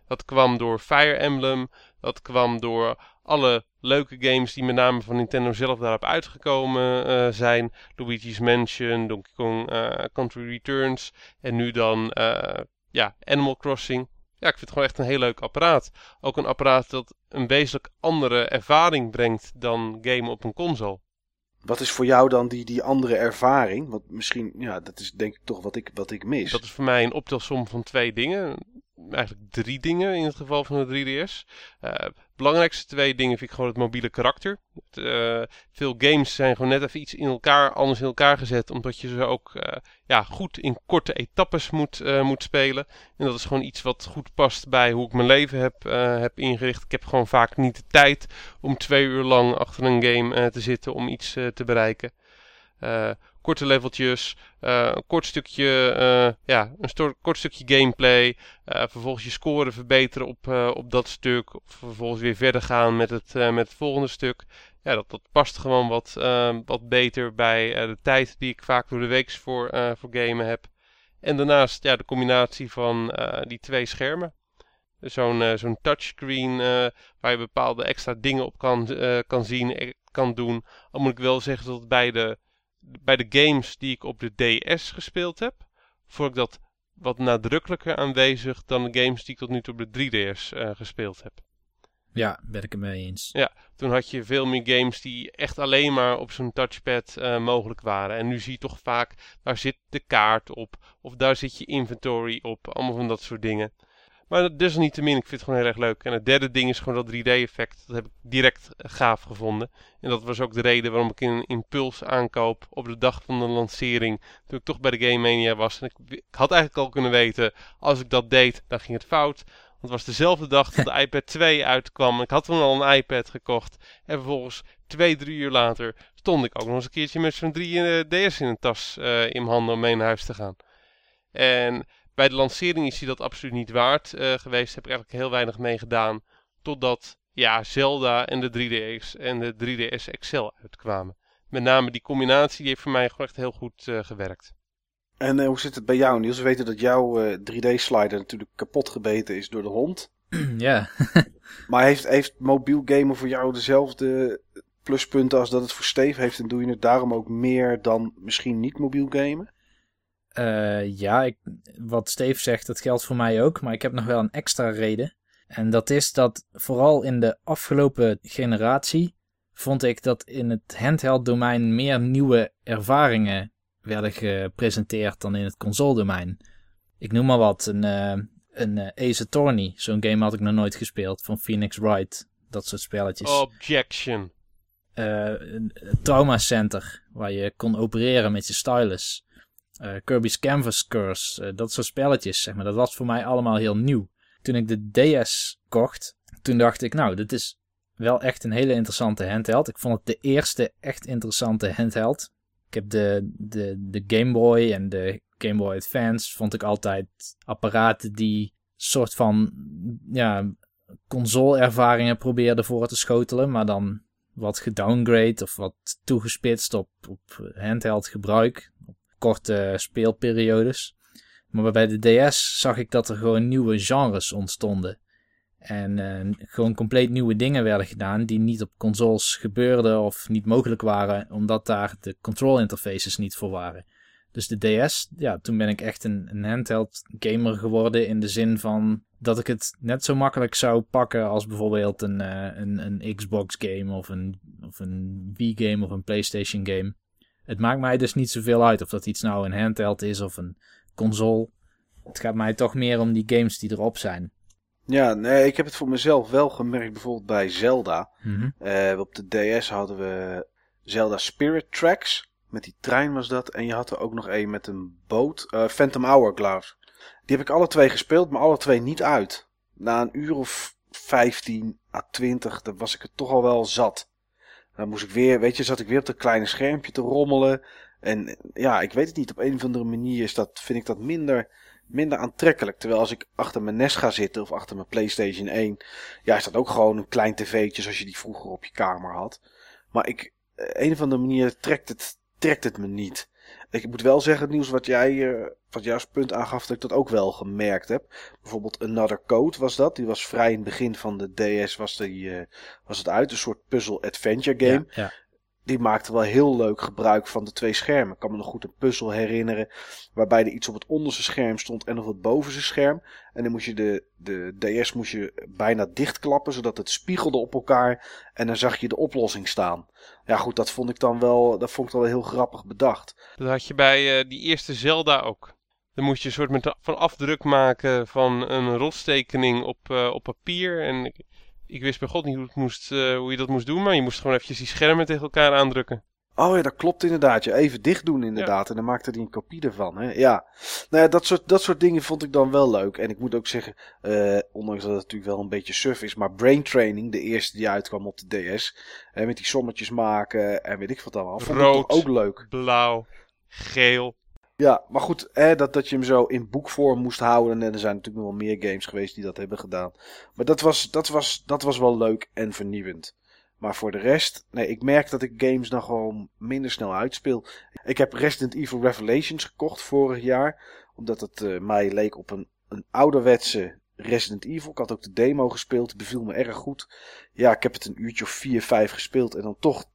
Dat kwam door Fire Emblem, dat kwam door alle leuke games die met name van Nintendo zelf daarop uitgekomen uh, zijn. Luigi's Mansion, Donkey Kong uh, Country Returns en nu dan uh, ja, Animal Crossing. Ja, ik vind het gewoon echt een heel leuk apparaat. Ook een apparaat dat een wezenlijk andere ervaring brengt dan gamen op een console. Wat is voor jou dan die, die andere ervaring? Want misschien, ja, dat is denk ik toch wat ik, wat ik mis. Dat is voor mij een optelsom van twee dingen. Eigenlijk drie dingen in het geval van de 3DS. Uh, belangrijkste twee dingen vind ik gewoon het mobiele karakter. Het, uh, veel games zijn gewoon net even iets in elkaar, anders in elkaar gezet. Omdat je ze ook uh, ja, goed in korte etappes moet, moet spelen. En dat is gewoon iets wat goed past bij hoe ik mijn leven heb, heb ingericht. Ik heb gewoon vaak niet de tijd om twee uur lang achter een game te zitten om iets te bereiken. Korte leveltjes, uh, een kort stukje, uh, ja, een kort stukje gameplay. Uh, vervolgens je score verbeteren op, op dat stuk. Of vervolgens weer verder gaan met het, met het volgende stuk. Ja, dat, dat past gewoon wat, wat beter bij de tijd die ik vaak door de week voor, voor gamen heb. En daarnaast ja, de combinatie van die twee schermen. Zo'n zo'n touchscreen waar je bepaalde extra dingen op kan, kan zien, kan doen. Al moet ik wel zeggen dat bij de bij de games die ik op de DS gespeeld heb, vond ik dat wat nadrukkelijker aanwezig dan de games die ik tot nu toe op de 3DS uh, gespeeld heb. Ja, ben ik het mee eens. Ja, toen had je veel meer games die echt alleen maar op zo'n touchpad uh, mogelijk waren. En nu zie je toch vaak, daar zit de kaart op, of daar zit je inventory op, allemaal van dat soort dingen. Maar desalniettemin, ik vind het gewoon heel erg leuk. En het derde ding is gewoon dat 3D-effect. Dat heb ik direct gaaf gevonden. En dat was ook de reden waarom ik in een impuls aankoop op de dag van de lancering. Toen ik toch bij de Game Mania was. En ik, ik had eigenlijk al kunnen weten, als ik dat deed, dan ging het fout. Want het was dezelfde dag dat de [laughs] iPad 2 uitkwam. Ik had toen al een iPad gekocht. En vervolgens, twee, drie uur later, stond ik ook nog eens een keertje met zo'n 3DS in een tas uh, in mijn handen om mee naar huis te gaan. En bij de lancering is hij dat absoluut niet waard uh, geweest. Heb ik eigenlijk heel weinig mee gedaan. Totdat ja, Zelda en de 3DS en de 3DS XL uitkwamen. Met name die combinatie die heeft voor mij gewoon echt heel goed uh, gewerkt. En uh, hoe zit het bij jou Niels? We weten dat jouw 3D-slider natuurlijk kapot gebeten is door de hond. [clears throat] Ja. [laughs] maar heeft, heeft mobiel gamen voor jou dezelfde pluspunten als dat het voor Steve heeft? En doe je het daarom ook meer dan misschien niet mobiel gamen? Uh, ja, ik, wat Steve zegt, dat geldt voor mij ook. Maar ik heb nog wel een extra reden. En dat is dat vooral in de afgelopen generatie vond ik dat in het handheld domein meer nieuwe ervaringen werden gepresenteerd dan in het console domein. Ik noem maar wat, een, uh, een uh, Ace Attorney. Zo'n game had ik nog nooit gespeeld van Phoenix Wright. Dat soort spelletjes. Objection. Uh, een Trauma Center, waar je kon opereren met je stylus. Kirby's Canvas Curse, dat soort spelletjes, zeg maar. Dat was voor mij allemaal heel nieuw. Toen ik de DS kocht, toen dacht ik, nou, dit is wel echt een hele interessante handheld. Ik vond het de eerste echt interessante handheld. Ik heb de, de, de Game Boy en de Game Boy Advance vond ik altijd apparaten die soort van ja, console-ervaringen probeerden voor te schotelen, maar dan wat gedowngrade of wat toegespitst op, op handheld gebruik, korte speelperiodes. Maar bij de DS zag ik dat er gewoon nieuwe genres ontstonden. En uh, gewoon compleet nieuwe dingen werden gedaan die niet op consoles gebeurden of niet mogelijk waren, omdat daar de control interfaces niet voor waren. Dus de DS, ja, toen ben ik echt een, handheld gamer geworden in de zin van dat ik het net zo makkelijk zou pakken als bijvoorbeeld een, uh, een, een Xbox game of een, of een Wii game of een PlayStation game. Het maakt mij dus niet zoveel uit of dat iets nou een handheld is of een console. Het gaat mij toch meer om die games die erop zijn. Ja, nee, ik heb het voor mezelf wel gemerkt, bijvoorbeeld bij Zelda. Mhm. Uh, op de DS hadden we Zelda Spirit Tracks. Met die trein was dat. En je had er ook nog een met een boot. Uh, Phantom Hourglass. Die heb ik alle twee gespeeld, maar alle twee niet uit. Na een uur of 15 à 20, dan was ik het toch al wel zat. Dan moest ik weer, weet je, zat ik weer op dat kleine schermpje te rommelen. En ja, ik weet het niet. Op een of andere manier is dat, vind ik dat minder minder aantrekkelijk. Terwijl als ik achter mijn NES ga zitten of achter mijn PlayStation 1, ja, is dat ook gewoon een klein tv'tje zoals je die vroeger op je kamer had. Maar ik, eh, een of andere manier trekt het, trekt het me niet. Ik moet wel zeggen, het nieuws wat jij, uh, wat jouw punt aangaf, dat ik dat ook wel gemerkt heb. Bijvoorbeeld Another Code was dat. Die was vrij in het begin van de DS was, die, uh, was het uit. Een soort puzzle adventure game. Ja, ja die maakte wel heel leuk gebruik van de twee schermen. Ik kan me nog goed een puzzel herinneren. Waarbij er iets op het onderste scherm stond en op het bovenste scherm. En dan moest je de, de DS moest je bijna dichtklappen. Zodat het spiegelde op elkaar. En dan zag je de oplossing staan. Ja goed, dat vond ik dan wel, dat vond ik wel heel grappig bedacht. Dat had je bij uh, die eerste Zelda ook. Dan moest je een soort van afdruk maken van een rotstekening op, uh, op papier. En ik wist bij god niet hoe, het moest, uh, hoe je dat moest doen, maar je moest gewoon eventjes die schermen tegen elkaar aandrukken. Oh ja, dat klopt inderdaad. Je even dicht doen inderdaad. Ja. En dan maakte hij een kopie ervan. Hè? Ja. Nou ja, dat soort, dat soort dingen vond ik dan wel leuk. En ik moet ook zeggen, uh, ondanks dat het natuurlijk wel een beetje suf is. Maar Brain Training, de eerste die uitkwam op de DS. En met die sommetjes maken en weet ik wat allemaal. Vond Rood, ik ook leuk. blauw, geel. Ja, maar goed, hè, dat, dat je hem zo in boekvorm moest houden. En er zijn natuurlijk nog wel meer games geweest die dat hebben gedaan. Maar dat was, dat was, dat was wel leuk en vernieuwend. Maar voor de rest, nee, ik merk dat ik games dan gewoon minder snel uitspeel. Ik heb Resident Evil Revelations gekocht vorig jaar. Omdat het uh, mij leek op een, een ouderwetse Resident Evil. Ik had ook de demo gespeeld, beviel me erg goed. Ja, ik heb het een uurtje of 4, 5 gespeeld en dan toch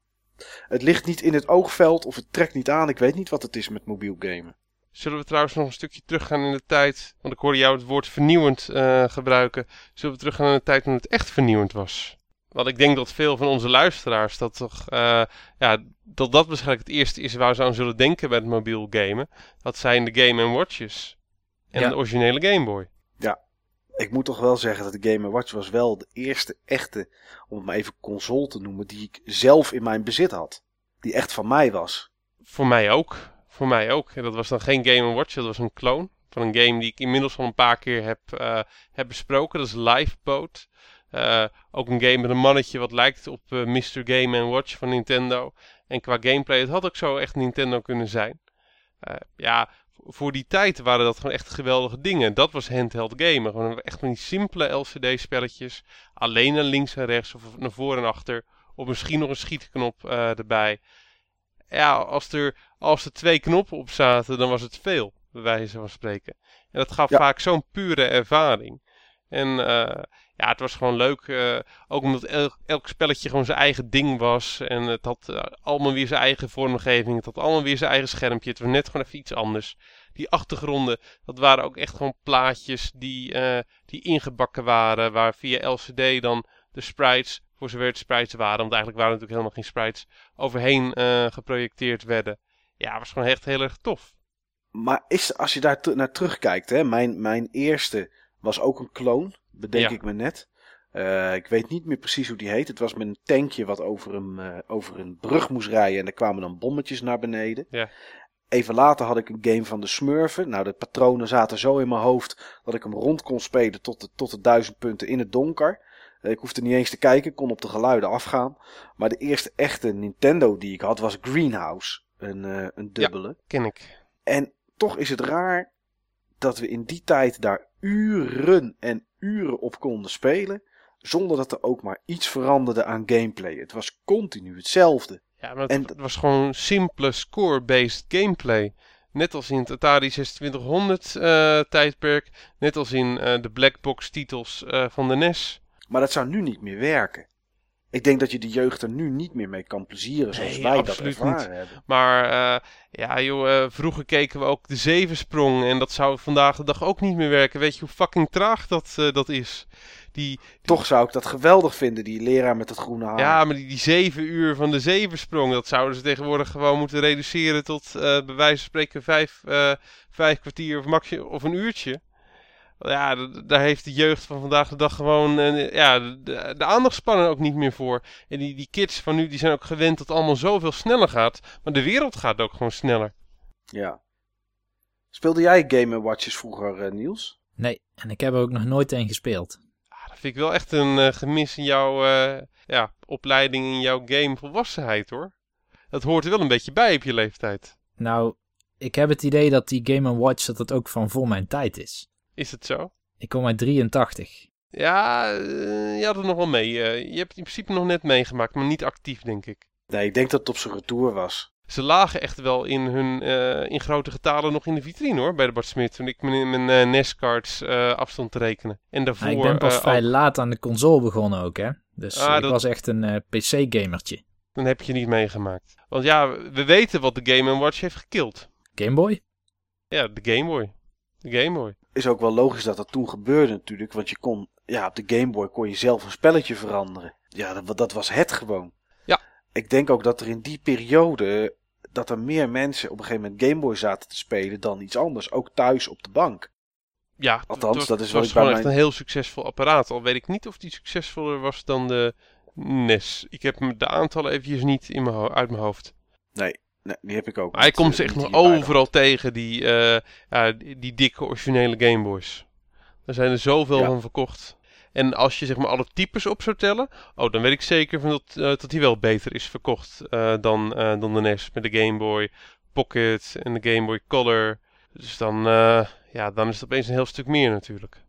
het ligt niet in het oogveld of het trekt niet aan. Ik weet niet wat het is met mobiel gamen. Zullen we trouwens nog een stukje teruggaan in de tijd? Want ik hoorde jou het woord vernieuwend uh, gebruiken. Zullen we teruggaan in de tijd toen het echt vernieuwend was? Want ik denk dat veel van onze luisteraars dat toch, uh, ja, dat dat waarschijnlijk het eerste is waar ze aan zullen denken bij het mobiel gamen. Dat zijn de Game Watches en ja. de originele Game Boy. Ik moet toch wel zeggen dat de Game Watch was wel de eerste echte, om het maar even console te noemen, die ik zelf in mijn bezit had. Die echt van mij was. Voor mij ook. Voor mij ook. En dat was dan geen Game Watch, dat was een clone van een game die ik inmiddels al een paar keer heb, uh, heb besproken. Dat is Lifeboat. Uh, ook een game met een mannetje wat lijkt op uh, Mr. Game Watch van Nintendo. En qua gameplay, het had ook zo echt Nintendo kunnen zijn. ja, voor die tijd waren dat gewoon echt geweldige dingen. Dat was handheld gamen. Gewoon echt van die simpele LCD-spelletjes. Alleen naar links en rechts of naar voor en achter. Of misschien nog een schietknop uh, erbij. Ja, als er, als er twee knoppen op zaten, dan was het veel, bij wijze van spreken. En dat gaf ja. vaak zo'n pure ervaring. En uh, ja, het was gewoon leuk. eh, ook omdat elk, spelletje gewoon zijn eigen ding was. En het had eh, allemaal weer zijn eigen vormgeving. Het had allemaal weer zijn eigen schermpje. Het was net gewoon even iets anders. Die achtergronden, dat waren ook echt gewoon plaatjes die, eh, die ingebakken waren. Waar via LCD dan de sprites, voor zover het sprites waren. Want eigenlijk waren het natuurlijk helemaal geen sprites. Overheen geprojecteerd werden. Ja, was gewoon echt heel erg tof. Maar is, als je daar naar terugkijkt, hè, mijn, mijn eerste was ook een kloon, bedenk Ja. ik me net. Eh, ik weet niet meer precies hoe die heet. Het was met een tankje wat over een, eh, over een brug moest rijden en er kwamen dan bommetjes naar beneden. Ja. Even later had ik een game van de Smurfen. Nou, de patronen zaten zo in mijn hoofd dat ik hem rond kon spelen tot de, tot de duizend punten in het donker. Eh, Ik hoefde niet eens te kijken, kon op de geluiden afgaan. Maar de eerste echte Nintendo die ik had was Greenhouse. Een, een dubbele. Ken ik. En toch is het raar dat we in die tijd daar uren en uren op konden spelen. Zonder dat er ook maar iets veranderde aan gameplay. Het was continu hetzelfde. Ja, maar het, En- het was gewoon simpele score-based gameplay. Net als in het Atari 2600 eh, tijdperk. Net als in eh, de black box titels eh, van de NES. Maar dat zou nu niet meer werken. Ik denk dat je de jeugd er nu niet meer mee kan plezieren zoals Nee, wij dat absoluut ervaren hebben. Maar eh, ja, joh, eh, vroeger keken we ook de zevensprong. En dat zou vandaag de dag ook niet meer werken. Weet je hoe fucking traag dat, eh, dat is? Die, Toch zou ik dat geweldig vinden, die leraar met het groene haar. ja, maar die, die zeven uur van de zevensprong, dat zouden ze tegenwoordig gewoon moeten reduceren tot bij wijze van spreken vijf, vijf kwartier of, maxi of een uurtje. Ja, daar heeft de jeugd van vandaag de dag gewoon eh, ja, de, de aandachtspannen ook niet meer voor. En die, die kids van nu die zijn ook gewend dat het allemaal zoveel sneller gaat. Maar de wereld gaat ook gewoon sneller. Ja. Speelde jij Game Watches vroeger, eh, Niels? Nee, en ik heb er ook nog nooit een gespeeld. Ah, dat vind ik wel echt een eh, gemis in jouw eh, ja, opleiding, in jouw game volwassenheid hoor. Dat hoort er wel een beetje bij op je leeftijd. Nou, ik heb het idee dat die Game Watch dat het ook van voor mijn tijd is. Is het zo? Ik kom uit 83. Ja, eh, je had het nog wel mee. Eh, je hebt het in principe nog net meegemaakt, maar niet actief, denk ik. Nee, ik denk dat het op zijn retour was. Ze lagen echt wel in hun eh, in grote getalen nog in de vitrine hoor, bij de Bart Smit. Toen ik mijn, mijn eh, NES-cards eh, afstond te rekenen. En daarvoor... Nou, ik ben pas vrij ook. laat aan de console begonnen ook, hè. Dus Ah, ik dat- was echt een eh, PC-gamertje. Dan heb je niet meegemaakt. Want ja, we weten wat de Game Watch heeft gekild. Game Boy? Ja, de Game Boy. De Game Boy. Is ook wel logisch dat dat toen gebeurde natuurlijk. Want je kon, ja, op de Game Boy kon je zelf een spelletje veranderen. Ja, dat, dat was het gewoon. Ja. Ik denk ook dat er in die periode, dat er meer mensen op een gegeven moment Game Boy zaten te spelen dan iets anders. Ook thuis op de bank. Ja, Althans, dat is wat was gewoon echt mijn- een heel succesvol apparaat. Al weet ik niet of die succesvoller was dan de NES. Ik heb de aantallen eventjes niet in mijn uit mijn hoofd. Nee, nee die heb ik ook. Hij komt eh, niet nog overal tegen, die, eh, ja, die, die dikke originele Game Boys. Er zijn er zoveel Ja. van verkocht. En als je zeg maar alle types op zou tellen, oh, dan weet ik zeker van dat, eh, dat die wel beter is verkocht eh, dan, eh, dan de NES. Met de Game Boy Pocket en de Game Boy Color. Dus dan, eh, ja, dan is het opeens een heel stuk meer natuurlijk.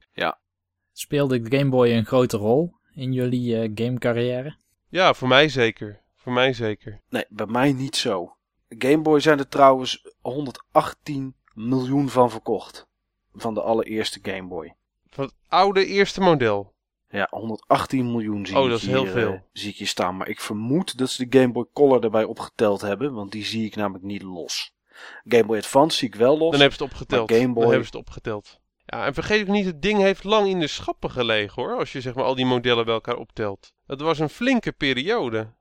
Speelde de Game Boy een grote rol in jullie eh, gamecarrière? Ja, voor mij zeker. Voor mij zeker. Nee, bij mij niet zo. Game Boy zijn er trouwens 118 miljoen van verkocht. Van de allereerste Game Boy. Van het oude eerste model. Ja, 118 miljoen zie, Oh, ik dat is hier, heel veel. eh, zie ik hier staan. Maar ik vermoed dat ze de Game Boy Color erbij opgeteld hebben. Want die zie ik namelijk niet los. Game Boy Advance zie ik wel los. Dan hebben ze het opgeteld. Game Boy- Dan hebben ze het opgeteld. Ja, en vergeet ook niet, het ding heeft lang in de schappen gelegen hoor. Als je zeg maar al die modellen bij elkaar optelt. Het was een flinke periode.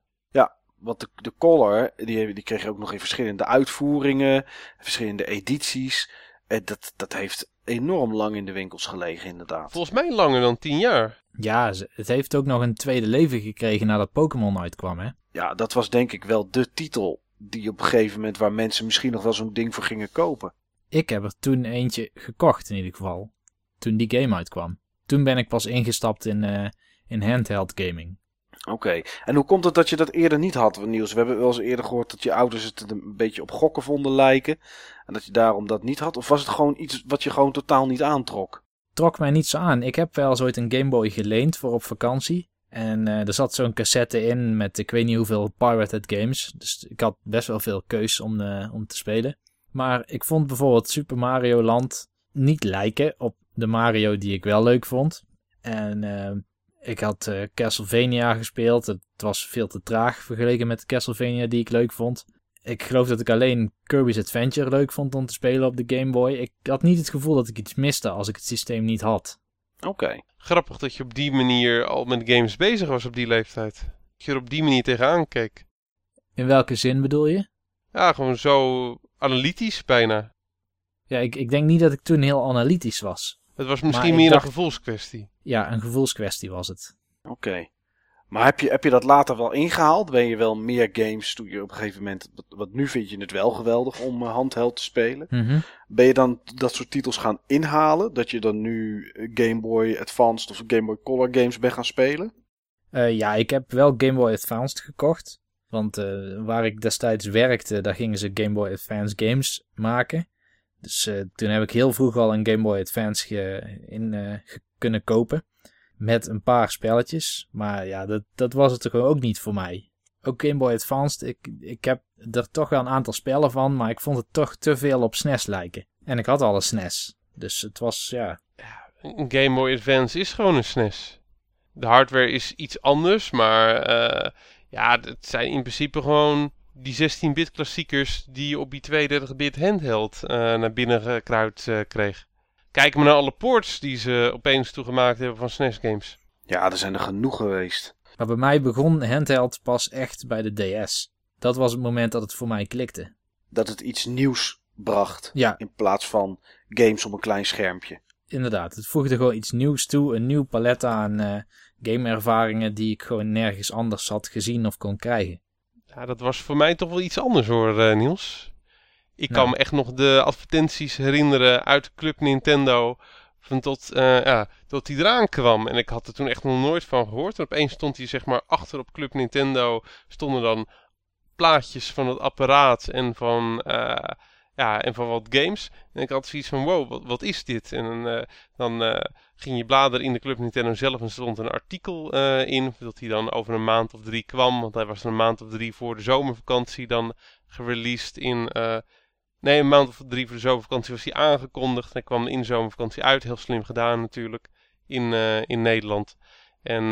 Want de, de Color, die, die kreeg je ook nog in verschillende uitvoeringen. Verschillende edities. En dat, dat heeft enorm lang in de winkels gelegen inderdaad. Volgens mij langer dan 10 jaar. Ja, het heeft ook nog een tweede leven gekregen nadat Pokémon uitkwam, hè. Ja, dat was denk ik wel de titel. Die op een gegeven moment waar mensen misschien nog wel zo'n ding voor gingen kopen. Ik heb er toen eentje gekocht in ieder geval. Toen die game uitkwam. Toen ben ik pas ingestapt in, eh, in handheld gaming. Oké, en hoe komt het dat je dat eerder niet had, Niels? We hebben wel eens eerder gehoord dat je ouders het een beetje op gokken vonden lijken. En dat je daarom dat niet had. Of was het gewoon iets wat je gewoon totaal niet aantrok? Trok mij niet zo aan. Ik heb wel eens ooit een Game Boy geleend voor op vakantie. En eh, er zat zo'n cassette in met ik weet niet hoeveel pirated games. Dus ik had best wel veel keus om, eh, om te spelen. Maar ik vond bijvoorbeeld Super Mario Land niet lijken op de Mario die ik wel leuk vond. En eh, Ik had uh, Castlevania gespeeld. Het was veel te traag vergeleken met Castlevania die ik leuk vond. Ik geloof dat ik alleen Kirby's Adventure leuk vond om te spelen op de Game Boy. Ik had niet het gevoel dat ik iets miste als ik het systeem niet had. Oké. Grappig dat je op die manier al met games bezig was op die leeftijd. Dat je er op die manier tegenaan keek. In welke zin bedoel je? Ja, gewoon zo analytisch bijna. Ja, ik, ik denk niet dat ik toen heel analytisch was. Het was misschien meer een gevoelskwestie. Ja, een gevoelskwestie was het. Oké. Maar heb je, heb je dat later wel ingehaald? Ben je wel meer games toen je op een gegeven moment... Want nu vind je het wel geweldig om uh, handheld te spelen. Mhm. Ben je dan dat soort titels gaan inhalen? Dat je dan nu Game Boy Advanced of Game Boy Color games bent gaan spelen? Uh, ja, ik heb wel Game Boy Advanced gekocht. Want uh, waar ik destijds werkte, daar gingen ze Game Boy Advance games maken. Dus uh, toen heb ik heel vroeg al een Game Boy Advance in, uh, kunnen kopen. Met een paar spelletjes. Maar ja, dat, dat was het toch ook niet voor mij. Ook Game Boy Advanced, ik, ik heb er toch wel een aantal spellen van. Maar ik vond het toch te veel op SNES lijken. En ik had al een SNES. Dus het was, ja... een Game Boy Advance is gewoon een SNES. De hardware is iets anders, maar... Uh, ja, het zijn in principe gewoon die 16-bit klassiekers die je op die 32-bit handheld uh, naar binnen gekruid uh, kreeg. Kijk maar naar alle ports die ze opeens toegemaakt hebben van SNES games. Ja, er zijn er genoeg geweest. Maar bij mij begon handheld pas echt bij de DS. Dat was het moment dat het voor mij klikte. Dat het iets nieuws bracht. Ja. In plaats van games op een klein schermpje. Inderdaad, het voegde gewoon iets nieuws toe. Een nieuw palet aan uh, gameervaringen die ik gewoon nergens anders had gezien of kon krijgen. Ja, dat was voor mij toch wel iets anders hoor, uh, Niels. Ik kan me echt nog de advertenties herinneren uit Club Nintendo. Van tot, uh, ja, tot die eraan kwam. En ik had er toen echt nog nooit van gehoord. En opeens stond hij zeg maar achter op Club Nintendo. Stonden dan plaatjes van het apparaat en van, uh, ja, en van wat games. En ik had zoiets van, wow, wat, wat is dit? En dan uh, ging je bladeren in de Club Nintendo zelf en stond een artikel uh, in. Dat hij dan over een maand of drie kwam. Want hij was een maand of drie voor de zomervakantie dan gereleased in... nee, een maand of drie voor de zomervakantie was hij aangekondigd. Hij kwam in de zomervakantie uit. Heel slim gedaan natuurlijk. In, in Nederland. En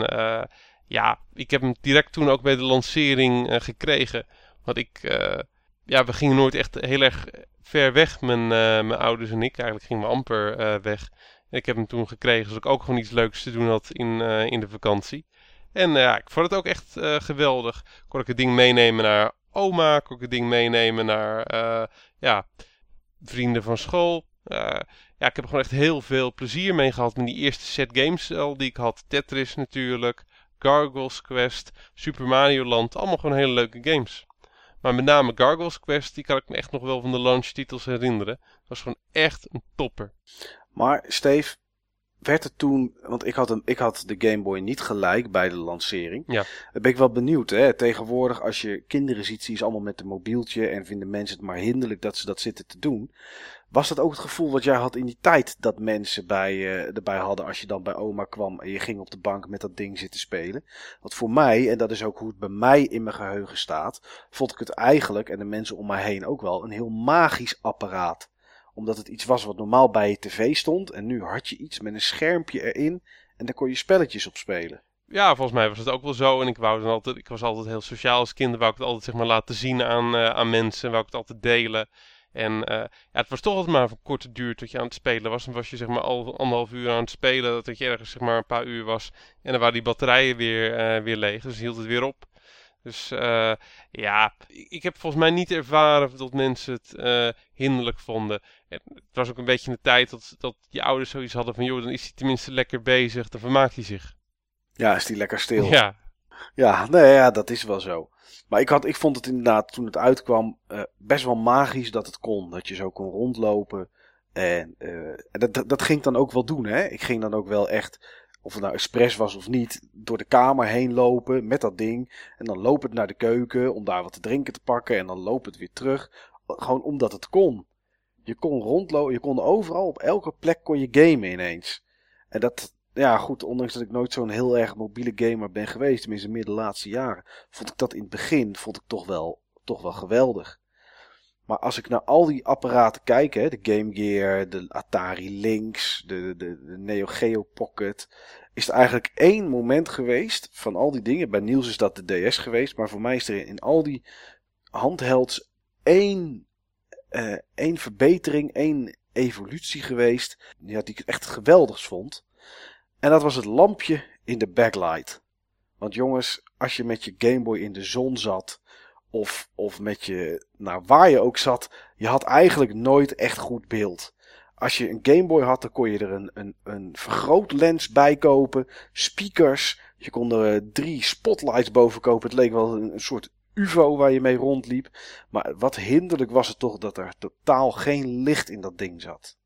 ja, ik heb hem direct toen ook bij de lancering gekregen. Want ik ja, we gingen nooit echt heel erg ver weg, mijn, uh, mijn ouders en ik. Eigenlijk gingen we amper uh, weg. Ik heb hem toen gekregen, zodat ik ook gewoon iets leuks te doen had in, uh, in de vakantie. En ja, ik vond het ook echt geweldig. Kon ik het ding meenemen naar oma, kon ik het ding meenemen naar ja, vrienden van school. ja, ik heb er gewoon echt heel veel plezier mee gehad met die eerste set games al die ik had. Tetris natuurlijk, Gargoyles Quest, Super Mario Land. Allemaal gewoon hele leuke games. Maar met name Gargoyles Quest, die kan ik me echt nog wel van de launchtitels herinneren. Dat was gewoon echt een topper. Maar Steve, werd het toen, want ik had, een, ik had de Game Boy niet gelijk bij de lancering. Ja. Dan ben ik wel benieuwd. Hè? Tegenwoordig, als je kinderen ziet, zie je ze allemaal met een mobieltje en vinden mensen het maar hinderlijk dat ze dat zitten te doen. Was dat ook het gevoel wat jij had in die tijd dat mensen bij, uh, erbij hadden als je dan bij oma kwam en je ging op de bank met dat ding zitten spelen? Want voor mij, en dat is ook hoe het bij mij in mijn geheugen staat, vond ik het eigenlijk, en de mensen om mij heen ook wel, een heel magisch apparaat omdat het iets was wat normaal bij je tv stond. En nu had je iets met een schermpje erin. En daar kon je spelletjes op spelen. Ja, volgens mij was het ook wel zo. En ik, wou dan altijd, ik was altijd heel sociaal als kind. Wou ik het altijd zeg maar, laten zien aan, uh, aan mensen. Wou ik het altijd delen. En uh, ja, het was toch altijd maar voor korte duur tot je aan het spelen was. Dan was je zeg maar al anderhalf uur aan het spelen. Dat je ergens zeg maar een paar uur was. En dan waren die batterijen weer, uh, weer leeg. Dus hield het weer op. Dus uh, ja, ik heb volgens mij niet ervaren dat mensen het uh, hinderlijk vonden. En het was ook een beetje in de tijd dat, dat je ouders zoiets hadden van... joh, dan is hij tenminste lekker bezig, dan vermaakt hij zich. Ja, is hij lekker stil. Ja. Ja, nee, ja, dat is wel zo. Maar ik, had, ik vond het inderdaad, toen het uitkwam, uh, best wel magisch dat het kon. Dat je zo kon rondlopen. En dat, dat ging ik dan ook wel doen, hè. Ik ging dan ook wel echt of het nou expres was of niet, door de kamer heen lopen met dat ding. En dan loop het naar de keuken om daar wat te drinken te pakken. En dan loop het weer terug. Gewoon omdat het kon. Je kon rondlopen, je kon overal, op elke plek kon je gamen ineens. En dat, ja goed, ondanks dat ik nooit zo'n heel erg mobiele gamer ben geweest, tenminste meer de laatste jaren, vond ik dat in het begin, vond ik toch wel, toch wel geweldig. Maar als ik naar al die apparaten kijk, hè, de Game Gear, de Atari Lynx, de, de, de Neo Geo Pocket, is er eigenlijk één moment geweest van al die dingen. Bij Niels is dat de DS geweest, maar voor mij is er in al die handhelds één, eh, één verbetering, één evolutie geweest. Ja, die ik echt geweldig vond. En dat was het lampje in de backlight. Want jongens, als je met je Game Boy in de zon zat, of, of met je, nou waar je ook zat, je had eigenlijk nooit echt goed beeld. Als je een Game Boy had, dan kon je er een, een, een vergrootlens bij kopen, speakers, je kon er eh, drie spotlights boven kopen. Het leek wel een, een soort UFO waar je mee rondliep. Maar wat hinderlijk was het toch dat er totaal geen licht in dat ding zat.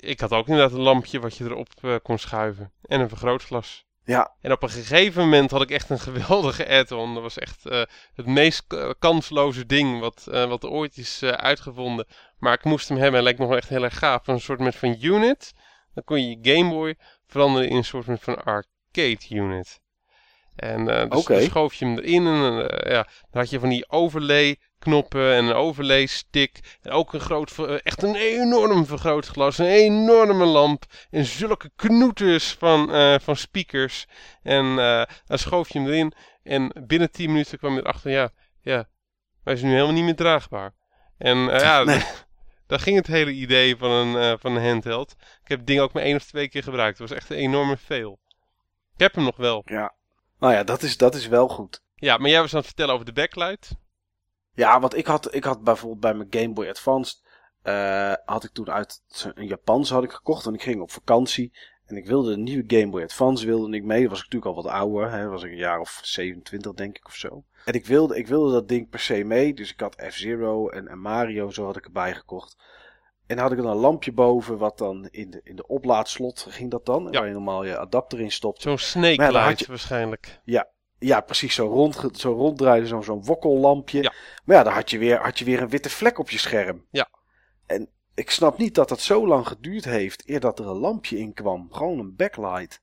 Ik had ook inderdaad een lampje wat je erop uh, kon schuiven. En een vergrootglas. Ja. En op een gegeven moment had ik echt een geweldige add-on. Dat was echt uh, het meest kansloze ding wat, uh, wat ooit is uitgevonden. Maar ik moest hem hebben en lijkt nog wel echt heel erg gaaf. Een soort met van unit. Dan kon je je Game Boy veranderen in een soort met van arcade unit. En uh, dus okay. dan schoof je hem erin en uh, ja, dan had je van die overlay knoppen en een overlay stick. En ook een groot, echt een enorm vergrootglas, een enorme lamp. En zulke knoeters van, uh, van speakers. En dan schoof je hem erin. En binnen 10 minuten kwam je erachter, ja, ja, hij is nu helemaal niet meer draagbaar. En ja, [laughs] nee. [laughs] daar ging het hele idee van een, van een handheld. Ik heb het ding ook maar één of twee keer gebruikt. Het was echt een enorme fail. Ik heb hem nog wel. Ja. Nou ja, dat is, dat is wel goed. Ja, maar jij was aan het vertellen over de backlight. Ja, want ik had, ik had bijvoorbeeld bij mijn Game Boy Advance... Uh, had ik toen uit een Japans had ik gekocht. En ik ging op vakantie. En ik wilde een nieuwe Game Boy Advance wilde ik mee. Was ik natuurlijk al wat ouder. Hè. was ik een jaar of 27 denk ik of zo. En ik wilde, ik wilde dat ding per se mee. Dus ik had F-Zero en, en Mario zo had ik erbij gekocht. En dan had ik dan een lampje boven, wat dan in de, in de oplaadslot ging dat dan. Ja. Waar je normaal je adapter in stopt. Zo'n snake ja, light je, waarschijnlijk. Ja, ja, precies. Zo, rond, zo ronddraaien, zo'n zo'n wokkellampje. Ja. Maar ja, dan had je, weer, had je weer een witte vlek op je scherm. Ja. En ik snap niet dat dat zo lang geduurd heeft eer dat er een lampje in kwam. Gewoon een backlight.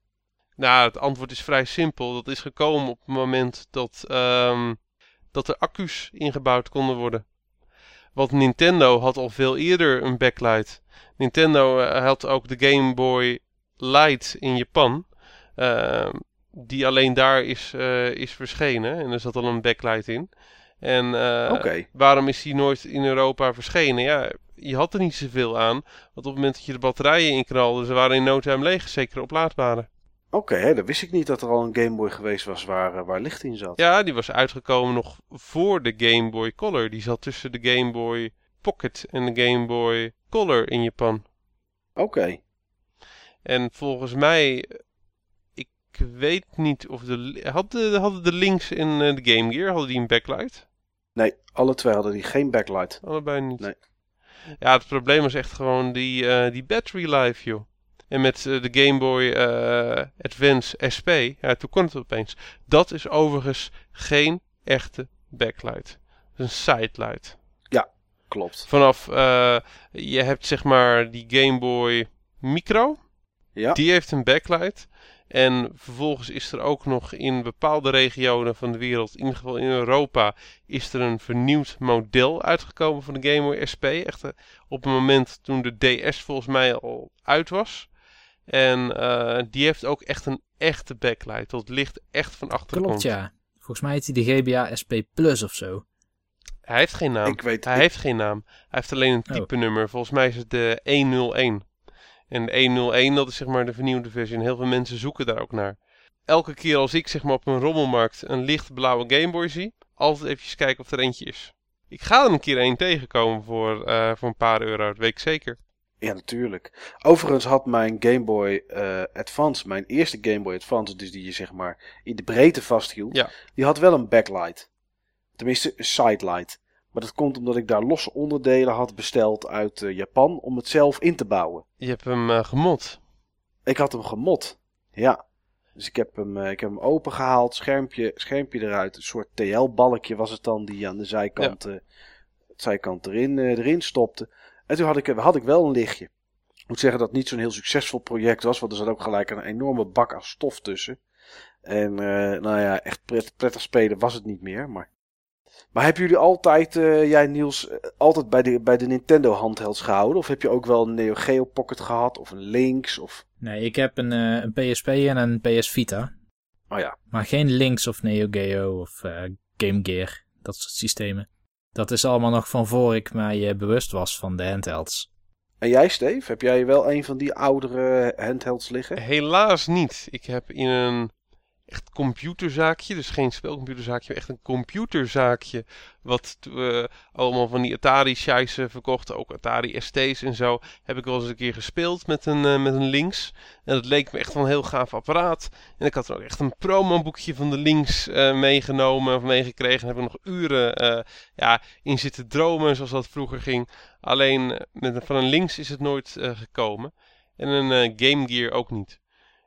Nou, het antwoord is vrij simpel. Dat is gekomen op het moment dat, um, dat er accu's ingebouwd konden worden. Want Nintendo had al veel eerder een backlight. Nintendo uh, had ook de Game Boy Light in Japan. Uh, die alleen daar is, uh, is verschenen. En er zat al een backlight in. En okay. waarom is die nooit in Europa verschenen? Ja, je had er niet zoveel aan. Want op het moment dat je de batterijen inknalde, ze waren in no time leeg. Zeker oplaadbare. Oké, okay, dan wist ik niet dat er al een Game Boy geweest was waar, uh, waar licht in zat. Ja, die was uitgekomen nog voor de Game Boy Color. Die zat tussen de Game Boy Pocket en de Game Boy Color in Japan. Oké. Okay. En volgens mij, ik weet niet of de... Hadden, hadden de links in uh, de Game Gear, hadden die een backlight? Nee, alle twee hadden die geen backlight. Allebei niet? Nee. Ja, het probleem was echt gewoon die, uh, die battery life, joh. En met uh, de Game Boy uh, Advance SP, ja, toen kon het opeens. Dat is overigens geen echte backlight. Dat is een sidelight. Ja, klopt. Vanaf, je hebt zeg maar die Game Boy Micro. Ja. Die heeft een backlight. En vervolgens is er ook nog in bepaalde regionen van de wereld, in ieder geval in Europa, is er een vernieuwd model uitgekomen van de Game Boy SP. Echt op het moment toen de DS volgens mij al uit was. En uh, die heeft ook echt een echte backlight. Dat licht echt van achter Klopt, ja. Volgens mij heet hij de GBA SP Plus of zo. Hij heeft geen naam. Ik weet, hij ik... heeft geen naam. Hij heeft alleen een type oh. nummer. Volgens mij is het de 101. En de 101, dat is zeg maar de vernieuwde versie. En heel veel mensen zoeken daar ook naar. Elke keer als ik zeg maar op een rommelmarkt een lichtblauwe Gameboy zie, altijd even kijken of er eentje is. Ik ga er een keer één tegenkomen voor, uh, voor een paar euro, dat weet ik zeker. Ja, natuurlijk. Overigens had mijn Game Boy uh, Advance, mijn eerste Game Boy Advance, dus die je zeg maar in de breedte vasthield, ja. die had wel een backlight. Tenminste, een sidelight. Maar dat komt omdat ik daar losse onderdelen had besteld uit uh, Japan om het zelf in te bouwen. Je hebt hem uh, gemod? Ik had hem gemod, ja. Dus ik heb hem, uh, ik heb hem opengehaald, schermpje, schermpje eruit. Een soort TL-balkje was het dan, die aan de zijkant, ja. zijkant erin, erin stopte. En toen had ik, had ik wel een lichtje. Ik moet zeggen dat het niet zo'n heel succesvol project was, want er zat ook gelijk een enorme bak aan stof tussen. En uh, nou ja, echt pret, prettig spelen was het niet meer. Maar Maar hebben jullie altijd, eh, jij Niels, eh, altijd bij de, bij de Nintendo handhelds gehouden? Of heb je ook wel een Neo Geo Pocket gehad? Of een Lynx? Of... Nee, ik heb een, eh, een PSP en een PS Vita. Oh ja. Maar geen Lynx of Neo Geo of Game Gear. Dat soort systemen. Dat is allemaal nog van voor ik mij bewust was van de handhelds. En jij, Steve? Heb jij wel een van die oudere handhelds liggen? Helaas niet. Ik heb in een echt computerzaakje, dus geen spelcomputerzaakje, maar echt een computerzaakje. Wat uh, allemaal van die Atari-shies verkochten, ook Atari ST's en zo. Heb ik wel eens een keer gespeeld met een, uh, met een Lynx. En dat leek me echt wel een heel gaaf apparaat. En ik had er ook echt een promoboekje van de Lynx uh, meegenomen of meegekregen. En heb ik nog uren ja, in zitten dromen, zoals dat vroeger ging. Alleen met, van een Lynx is het nooit gekomen. En een Game Gear ook niet.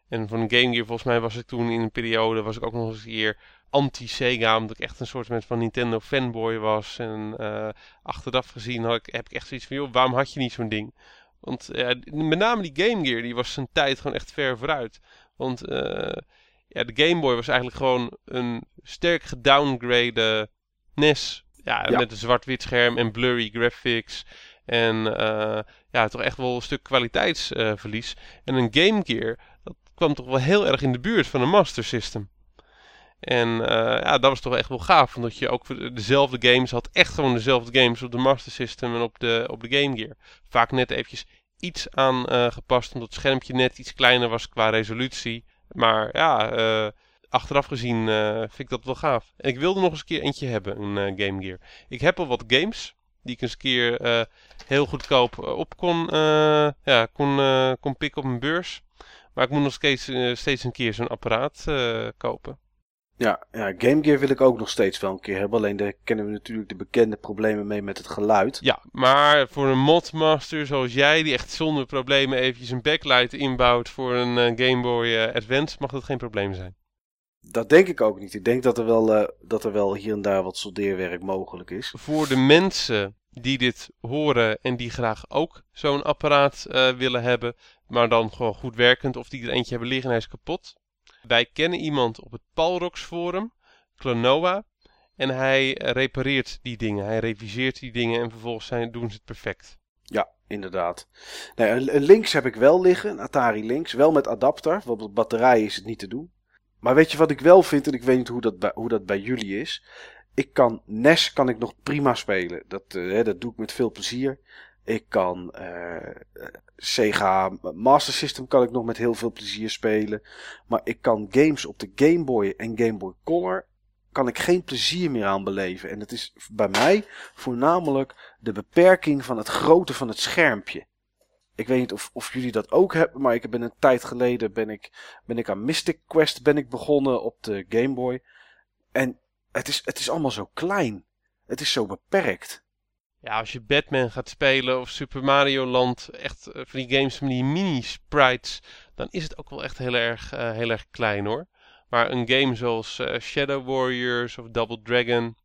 En van Game Gear, volgens mij was ik toen in een periode, was ik ook nog eens een keer anti-Sega, omdat ik echt een soort van Nintendo fanboy was. En uh, achteraf gezien had ik, heb ik echt zoiets van, joh, waarom had je niet zo'n ding? Want uh, met name die Game Gear, die was zijn tijd gewoon echt ver vooruit. Want uh, ja, de Game Boy was eigenlijk gewoon een sterk gedowngrade NES. Ja, ja. met een zwart-wit scherm en blurry graphics. En ja, toch echt wel een stuk kwaliteitsverlies. en een Game Gear, kwam toch wel heel erg in de buurt van een Master System. En uh, ja, dat was toch echt wel gaaf. Omdat je ook dezelfde games had. Echt gewoon dezelfde games op de Master System en op de, op de Game Gear. Vaak net eventjes iets aangepast. Uh, omdat het schermpje net iets kleiner was qua resolutie. Maar ja, uh, achteraf gezien vind ik dat wel gaaf. En ik wilde nog eens een keer eentje hebben, een Game Gear. Ik heb al wat games. Die ik eens een keer heel goedkoop op kon, ja, kon, kon pikken op mijn beurs. Maar ik moet nog steeds, uh, steeds een keer zo'n apparaat uh, kopen. Ja, ja, Game Gear wil ik ook nog steeds wel een keer hebben. Alleen daar kennen we natuurlijk de bekende problemen mee met het geluid. Ja, maar voor een modmaster zoals jij, die echt zonder problemen eventjes een backlight inbouwt voor een uh, Game Boy Advance, mag dat geen probleem zijn. Dat denk ik ook niet. Ik denk dat er wel, dat er wel hier en daar wat soldeerwerk mogelijk is. Voor de mensen die dit horen en die graag ook zo'n apparaat willen hebben, maar dan gewoon goed werkend. Of die er eentje hebben liggen en hij is kapot. Wij kennen iemand op het Palrox forum, Klonoa. En hij repareert die dingen. Hij reviseert die dingen en vervolgens zijn, doen ze het perfect. Ja, inderdaad. Nee, een Lynx heb ik wel liggen, een Atari Lynx. Wel met adapter, want op batterij is het niet te doen. Maar weet je wat ik wel vind, en ik weet niet hoe dat bij, hoe dat bij jullie is. Ik kan NES kan ik nog prima spelen. Dat, uh, dat doe ik met veel plezier. Ik kan uh, Sega Master System kan ik nog met heel veel plezier spelen. Maar ik kan games op de Game Boy en Game Boy Color kan ik geen plezier meer aan beleven. En het is bij mij voornamelijk de beperking van het grootte van het schermpje. Ik weet niet of, of jullie dat ook hebben, maar ik ben een tijd geleden ben ik, ben ik aan Mystic Quest ben ik begonnen op de Game Boy. En het is, het is allemaal zo klein. Het is zo beperkt. Ja, als je Batman gaat spelen of Super Mario Land, echt uh, van die games van die mini-sprites, dan is het ook wel echt heel erg, uh, heel erg klein hoor. Maar een game zoals uh, Shadow Warriors of Double Dragon,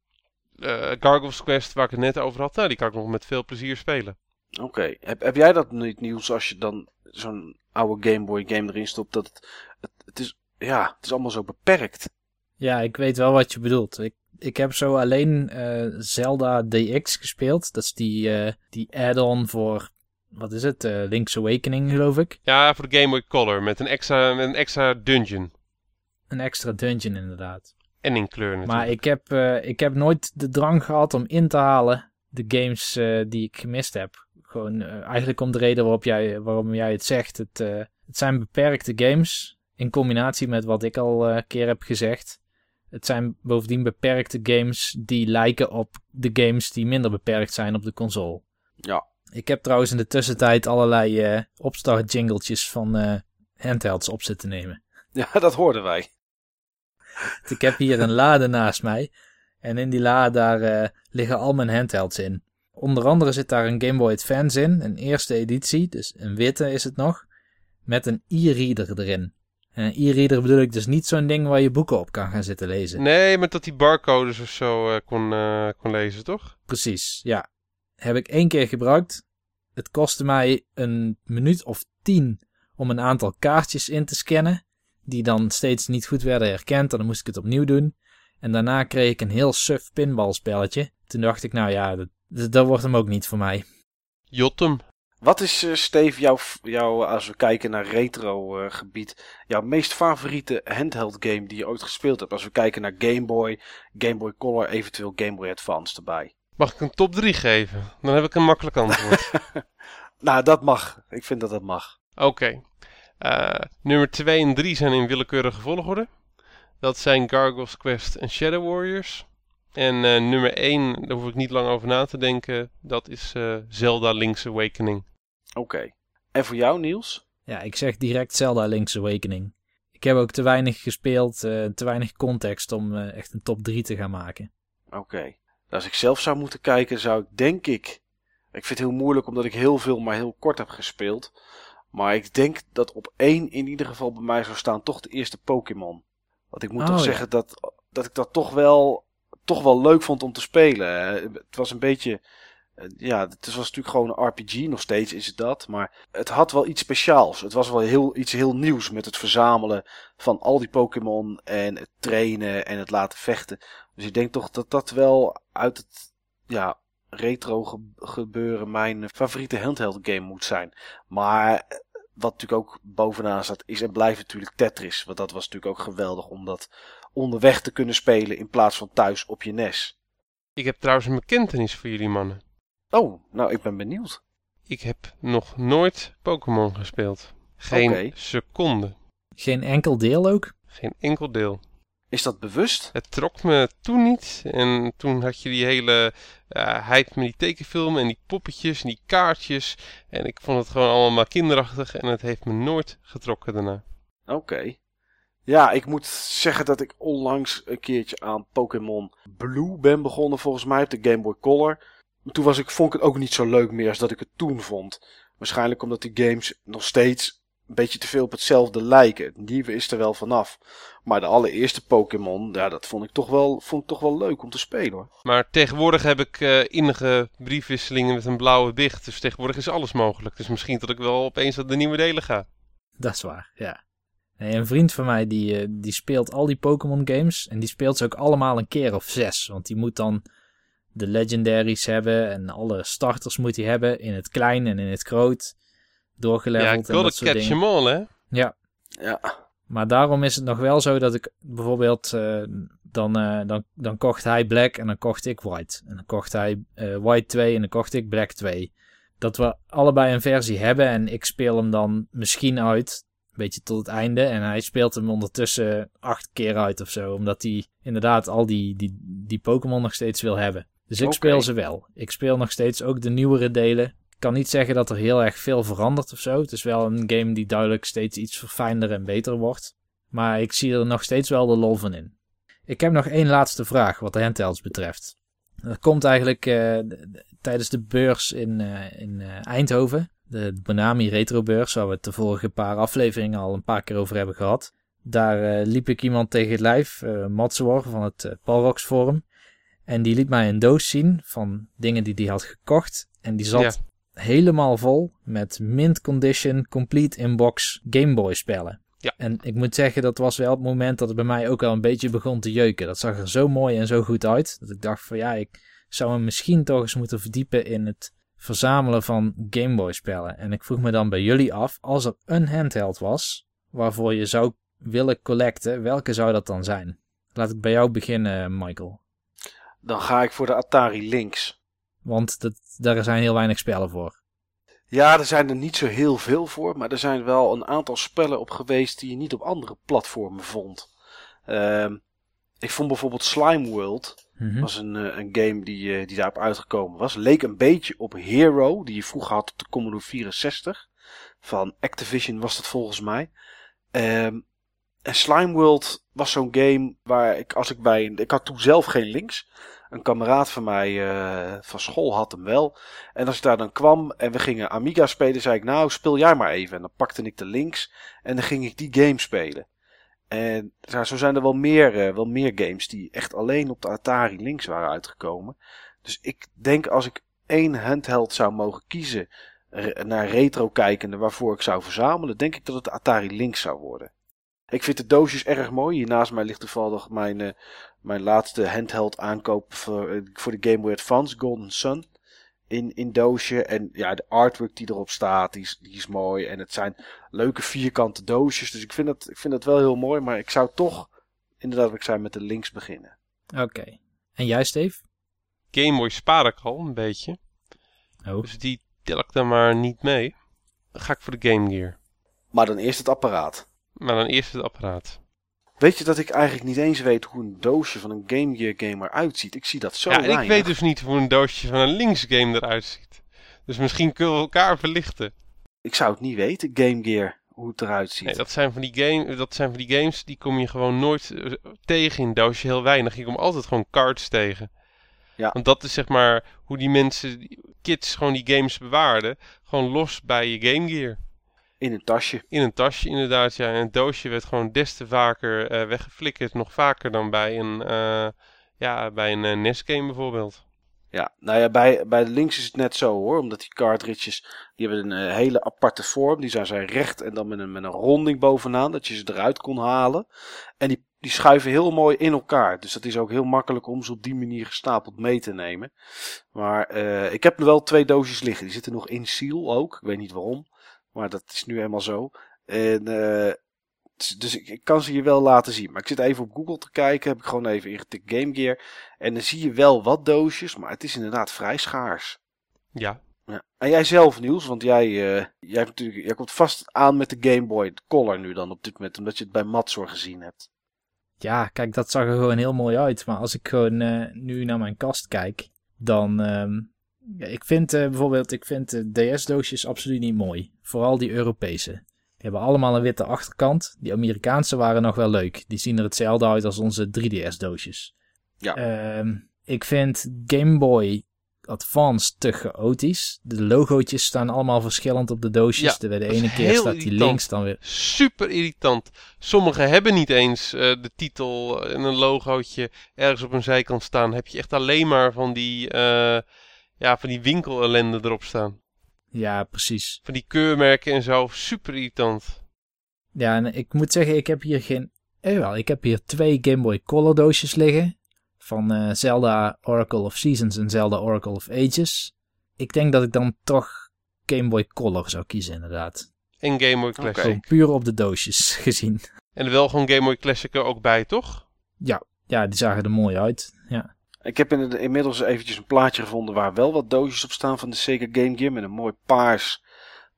Gargoyle's Quest, waar ik het net over had, nou, die kan ik nog met veel plezier spelen. Oké, okay. heb, heb jij dat niet nieuws als je dan zo'n oude Game Boy game erin stopt, dat het, het, het, is, ja, het is allemaal zo beperkt. Ja, ik weet wel wat je bedoelt. Ik ik heb zo alleen uh, Zelda DX gespeeld. Dat is die, uh, die add-on voor, wat is het, uh, Link's Awakening geloof ik. Ja, voor de Game Boy Color met een extra, met een extra dungeon. Een extra dungeon inderdaad. En in kleur natuurlijk. Maar ik heb, ik heb nooit de drang gehad om in te halen de games die ik gemist heb. Gewoon eigenlijk om de reden waarop jij, waarom jij het zegt. Het, het zijn beperkte games in combinatie met wat ik al een keer heb gezegd. Het zijn bovendien beperkte games die lijken op de games die minder beperkt zijn op de console. Ja. Ik heb trouwens in de tussentijd allerlei uh, opstart jingletjes van uh, handhelds op zitten nemen. [laughs] Ja, dat hoorden wij. Ik heb hier een [laughs] lade naast mij. En in die lade daar uh, liggen al mijn handhelds in. Onder andere zit daar een Game Boy Advance in, een eerste editie, dus een witte is het nog, met een e-reader erin. En een e-reader bedoel ik dus niet zo'n ding waar je boeken op kan gaan zitten lezen. Nee, maar dat die barcodes of zo uh, kon, uh, kon lezen, toch? Precies, ja. Heb ik één keer gebruikt. Het kostte mij een minuut of tien om een aantal kaartjes in te scannen. Die dan steeds niet goed werden herkend. En dan moest ik het opnieuw doen. En daarna kreeg ik een heel suf pinballspelletje. Toen dacht ik, nou ja, dat, dat wordt hem ook niet voor mij. Jotem. Wat is, uh, Steve, jouw, jouw, als we kijken naar retro uh, gebied, jouw meest favoriete handheld game die je ooit gespeeld hebt? Als we kijken naar Game Boy, Game Boy Color, eventueel Game Boy Advance erbij. Mag ik een top 3 geven? Dan heb ik een makkelijk antwoord. [laughs] nou, dat mag. Ik vind dat dat mag. Oké. Okay. Uh, nummer 2 en 3 zijn in willekeurige volgorde. Dat zijn Gargoyles Quest en Shadow Warriors. En nummer 1, daar hoef ik niet lang over na te denken, dat is Zelda Link's Awakening. Oké. Okay. En voor jou, Niels? Ja, ik zeg direct Zelda Link's Awakening. Ik heb ook te weinig gespeeld, uh, te weinig context om echt een top 3 te gaan maken. Oké. Okay. Als ik zelf zou moeten kijken, zou ik denk ik... Ik vind het heel moeilijk omdat ik heel veel maar heel kort heb gespeeld. Maar ik denk dat op één in ieder geval bij mij zou staan toch de eerste Pokémon. Want ik moet oh, toch ja. zeggen dat, dat ik dat toch wel, toch wel leuk vond om te spelen. Het was een beetje... Ja, het was natuurlijk gewoon een RPG, nog steeds is het dat. Maar het had wel iets speciaals. Het was wel heel, iets heel nieuws met het verzamelen van al die Pokémon en het trainen en het laten vechten. Dus ik denk toch dat dat wel uit het ja, retro ge gebeuren mijn favoriete handheld game moet zijn. Maar wat natuurlijk ook bovenaan staat is en blijft natuurlijk Tetris. Want dat was natuurlijk ook geweldig om dat onderweg te kunnen spelen in plaats van thuis op je NES. Ik heb trouwens een bekentenis voor jullie mannen. Oh, nou ik ben benieuwd. Ik heb nog nooit Pokémon gespeeld. Geen okay. seconde. Geen enkel deel ook? Geen enkel deel. Is dat bewust? Het trok me toen niet. En toen had je die hele uh, heid met die tekenfilm en die poppetjes en die kaartjes. En ik vond het gewoon allemaal maar kinderachtig en het heeft me nooit getrokken daarna. Oké. Okay. Ja, ik moet zeggen dat ik onlangs een keertje aan Pokémon Blue ben begonnen volgens mij op de Game Boy Color. Toen was ik, vond ik het ook niet zo leuk meer als dat ik het toen vond. Waarschijnlijk omdat die games nog steeds een beetje te veel op hetzelfde lijken. Het nieuwe is er wel vanaf. Maar de allereerste Pokémon, ja, dat vond ik toch wel, vond ik toch wel leuk om te spelen hoor. Maar tegenwoordig heb ik uh, innige briefwisselingen met een blauwe dicht. Dus tegenwoordig is alles mogelijk. Dus misschien dat ik wel opeens naar de nieuwe delen ga. Dat is waar, ja. Nee, een vriend van mij die, uh, die speelt al die Pokémon games. En die speelt ze ook allemaal een keer of zes. Want die moet dan de legendaries hebben. En alle starters moet hij hebben. In het klein en in het groot doorgeleveld. Ja, ik wilde catch them all, hè? Ja. Ja. Maar daarom is het nog wel zo dat ik bijvoorbeeld... Uh, dan, uh, dan, dan kocht hij black en dan kocht ik white. En dan kocht hij uh, white 2 en dan kocht ik black 2. Dat we allebei een versie hebben en ik speel hem dan misschien uit. Een beetje tot het einde. En hij speelt hem ondertussen acht keer uit of zo. Omdat hij inderdaad al die, die, die Pokémon nog steeds wil hebben. Dus ik okay. speel ze wel. Ik speel nog steeds ook de nieuwere delen kan niet zeggen dat er heel erg veel verandert of zo. Het is wel een game die duidelijk steeds iets verfijnder en beter wordt. Maar ik zie er nog steeds wel de lol van in. Ik heb nog één laatste vraag wat de handhelds betreft. Dat komt eigenlijk uh, tijdens de beurs in, uh, in uh, Eindhoven. De Bonami Retro Beurs, waar we het de vorige paar afleveringen al een paar keer over hebben gehad. Daar liep ik iemand tegen het lijf, uh, van het Palrox Forum. En die liet mij een doos zien van dingen die hij had gekocht. En die zat ja helemaal vol met mint condition, complete inbox Game Boy spellen. Ja. En ik moet zeggen, dat was wel het moment dat het bij mij ook wel een beetje begon te jeuken. Dat zag er zo mooi en zo goed uit. Dat ik dacht van ja, ik zou me misschien toch eens moeten verdiepen in het verzamelen van Game Boy spellen. En ik vroeg me dan bij jullie af, als er een handheld was waarvoor je zou willen collecten, welke zou dat dan zijn? Laat ik bij jou beginnen, Michael. Dan ga ik voor de Atari Lynx. Want dat, daar zijn heel weinig spellen voor. Ja, er zijn er niet zo heel veel voor. Maar er zijn wel een aantal spellen op geweest die je niet op andere platformen vond. Uh, ik vond bijvoorbeeld Slime World. Mm -hmm. was een, uh, een game die, uh, die daarop uitgekomen was. Leek een beetje op Hero, die je vroeger had op de Commodore 64. Van Activision was dat volgens mij. Um, en Slime World was zo'n game waar ik, als ik bij. Ik had toen zelf geen links. Een kameraad van mij uh, van school had hem wel. En als ik daar dan kwam en we gingen Amiga spelen, zei ik nou speel jij maar even. En dan pakte ik de links en dan ging ik die game spelen. En zo zijn er wel meer, uh, wel meer games die echt alleen op de Atari links waren uitgekomen. Dus ik denk als ik één handheld zou mogen kiezen naar retro kijkende waarvoor ik zou verzamelen, denk ik dat het Atari Lynx zou worden. Ik vind de doosjes erg mooi. Hier naast mij ligt toevallig mijn, uh, mijn laatste handheld aankoop voor, uh, voor de Game Boy Advance, Golden Sun. In, in doosje. En ja, de artwork die erop staat, die is, die is mooi. En het zijn leuke vierkante doosjes. Dus ik vind, dat, ik vind dat wel heel mooi. Maar ik zou toch, inderdaad wat ik zei, met de links beginnen. Oké. En jij, Steve? Game Boy spaar ik al een beetje. Oh. Dus die tel ik dan maar niet mee. Dan ga ik voor de Game Gear. Maar dan eerst het apparaat. Maar dan eerst het apparaat. Weet je dat ik eigenlijk niet eens weet hoe een doosje van een Game Gear game eruit ziet? Ik zie dat zo Ja, weinig. ik weet dus niet hoe een doosje van een links game eruit ziet. Dus misschien kunnen we elkaar verlichten. Ik zou het niet weten, Game Gear, hoe het eruit ziet. Nee, dat zijn, van die game, dat zijn van die games die kom je gewoon nooit eh, tegen in een doosje, heel weinig. Je komt altijd gewoon cards tegen. Ja. Want dat is zeg maar hoe die mensen, die kids, gewoon die games bewaarden. Gewoon los bij je Game Gear. In een tasje. In een tasje inderdaad, ja. En het doosje werd gewoon des te vaker eh, weggeflikkerd. Nog vaker dan bij een, eh, ja, bij een NES game bijvoorbeeld. Ja, nou ja, bij, bij de links is het net zo hoor. Omdat die cartridges, die hebben een hele aparte vorm. Die zijn, zijn recht en dan met een, met een ronding bovenaan. Dat je ze eruit kon halen. En die, die schuiven heel mooi in elkaar. Dus dat is ook heel makkelijk om ze op die manier gestapeld mee te nemen. Maar ik heb er wel twee doosjes liggen. Die zitten nog in seal ook. Ik weet niet waarom. Maar dat is nu helemaal zo. En, eh, dus- dus ik, ik kan ze je wel laten zien. Maar ik zit even op Google te kijken. Heb ik gewoon even ingetikt Game Gear. En dan zie je wel wat doosjes. Maar het is inderdaad vrij schaars. Ja, Ja. En jij zelf, Niels, want jij, eh, jij, natuurlijk, jij komt vast aan met de Game Boy Color nu dan op dit moment, omdat je het bij Matsor gezien hebt. Ja, kijk, dat zag er gewoon heel mooi uit. Maar als ik gewoon eh, nu naar mijn kast kijk, dan... ehm, ik vind eh, bijvoorbeeld, ik vind de DS-doosjes absoluut niet mooi. Vooral die Europese. Die hebben allemaal een witte achterkant. Die Amerikaanse waren nog wel leuk. Die zien er hetzelfde uit als onze 3DS-doosjes. Ja. Ehm, ik vind Game Boy Advance te chaotisch. De logootjes staan allemaal verschillend op de doosjes. Ja, de, ene keer staat die links, dan weer... super irritant. Sommigen hebben niet eens eh, de titel en een logootje ergens op een zijkant staan. Heb je echt alleen maar van die, eh ja, van die winkelellende erop staan. Ja, precies. Van die keurmerken en zo. Super irritant. Ja, en ik moet zeggen, ik heb hier geen... Eh, wel, ik heb hier twee Game Boy Color doosjes liggen. Van eh, Zelda Oracle of Seasons en Zelda Oracle of Ages. Ik denk dat ik dan toch Game Boy Color zou kiezen, inderdaad. En Game Boy Classic. Puur op de doosjes [laughs] gezien. En er wel gewoon Game Boy Classic er ook bij, toch? Ja, ja, die zagen er mooi uit. Ik heb in- inmiddels eventjes een plaatje gevonden waar wel wat doosjes op staan van de Sega Game Gear, met een mooi paars,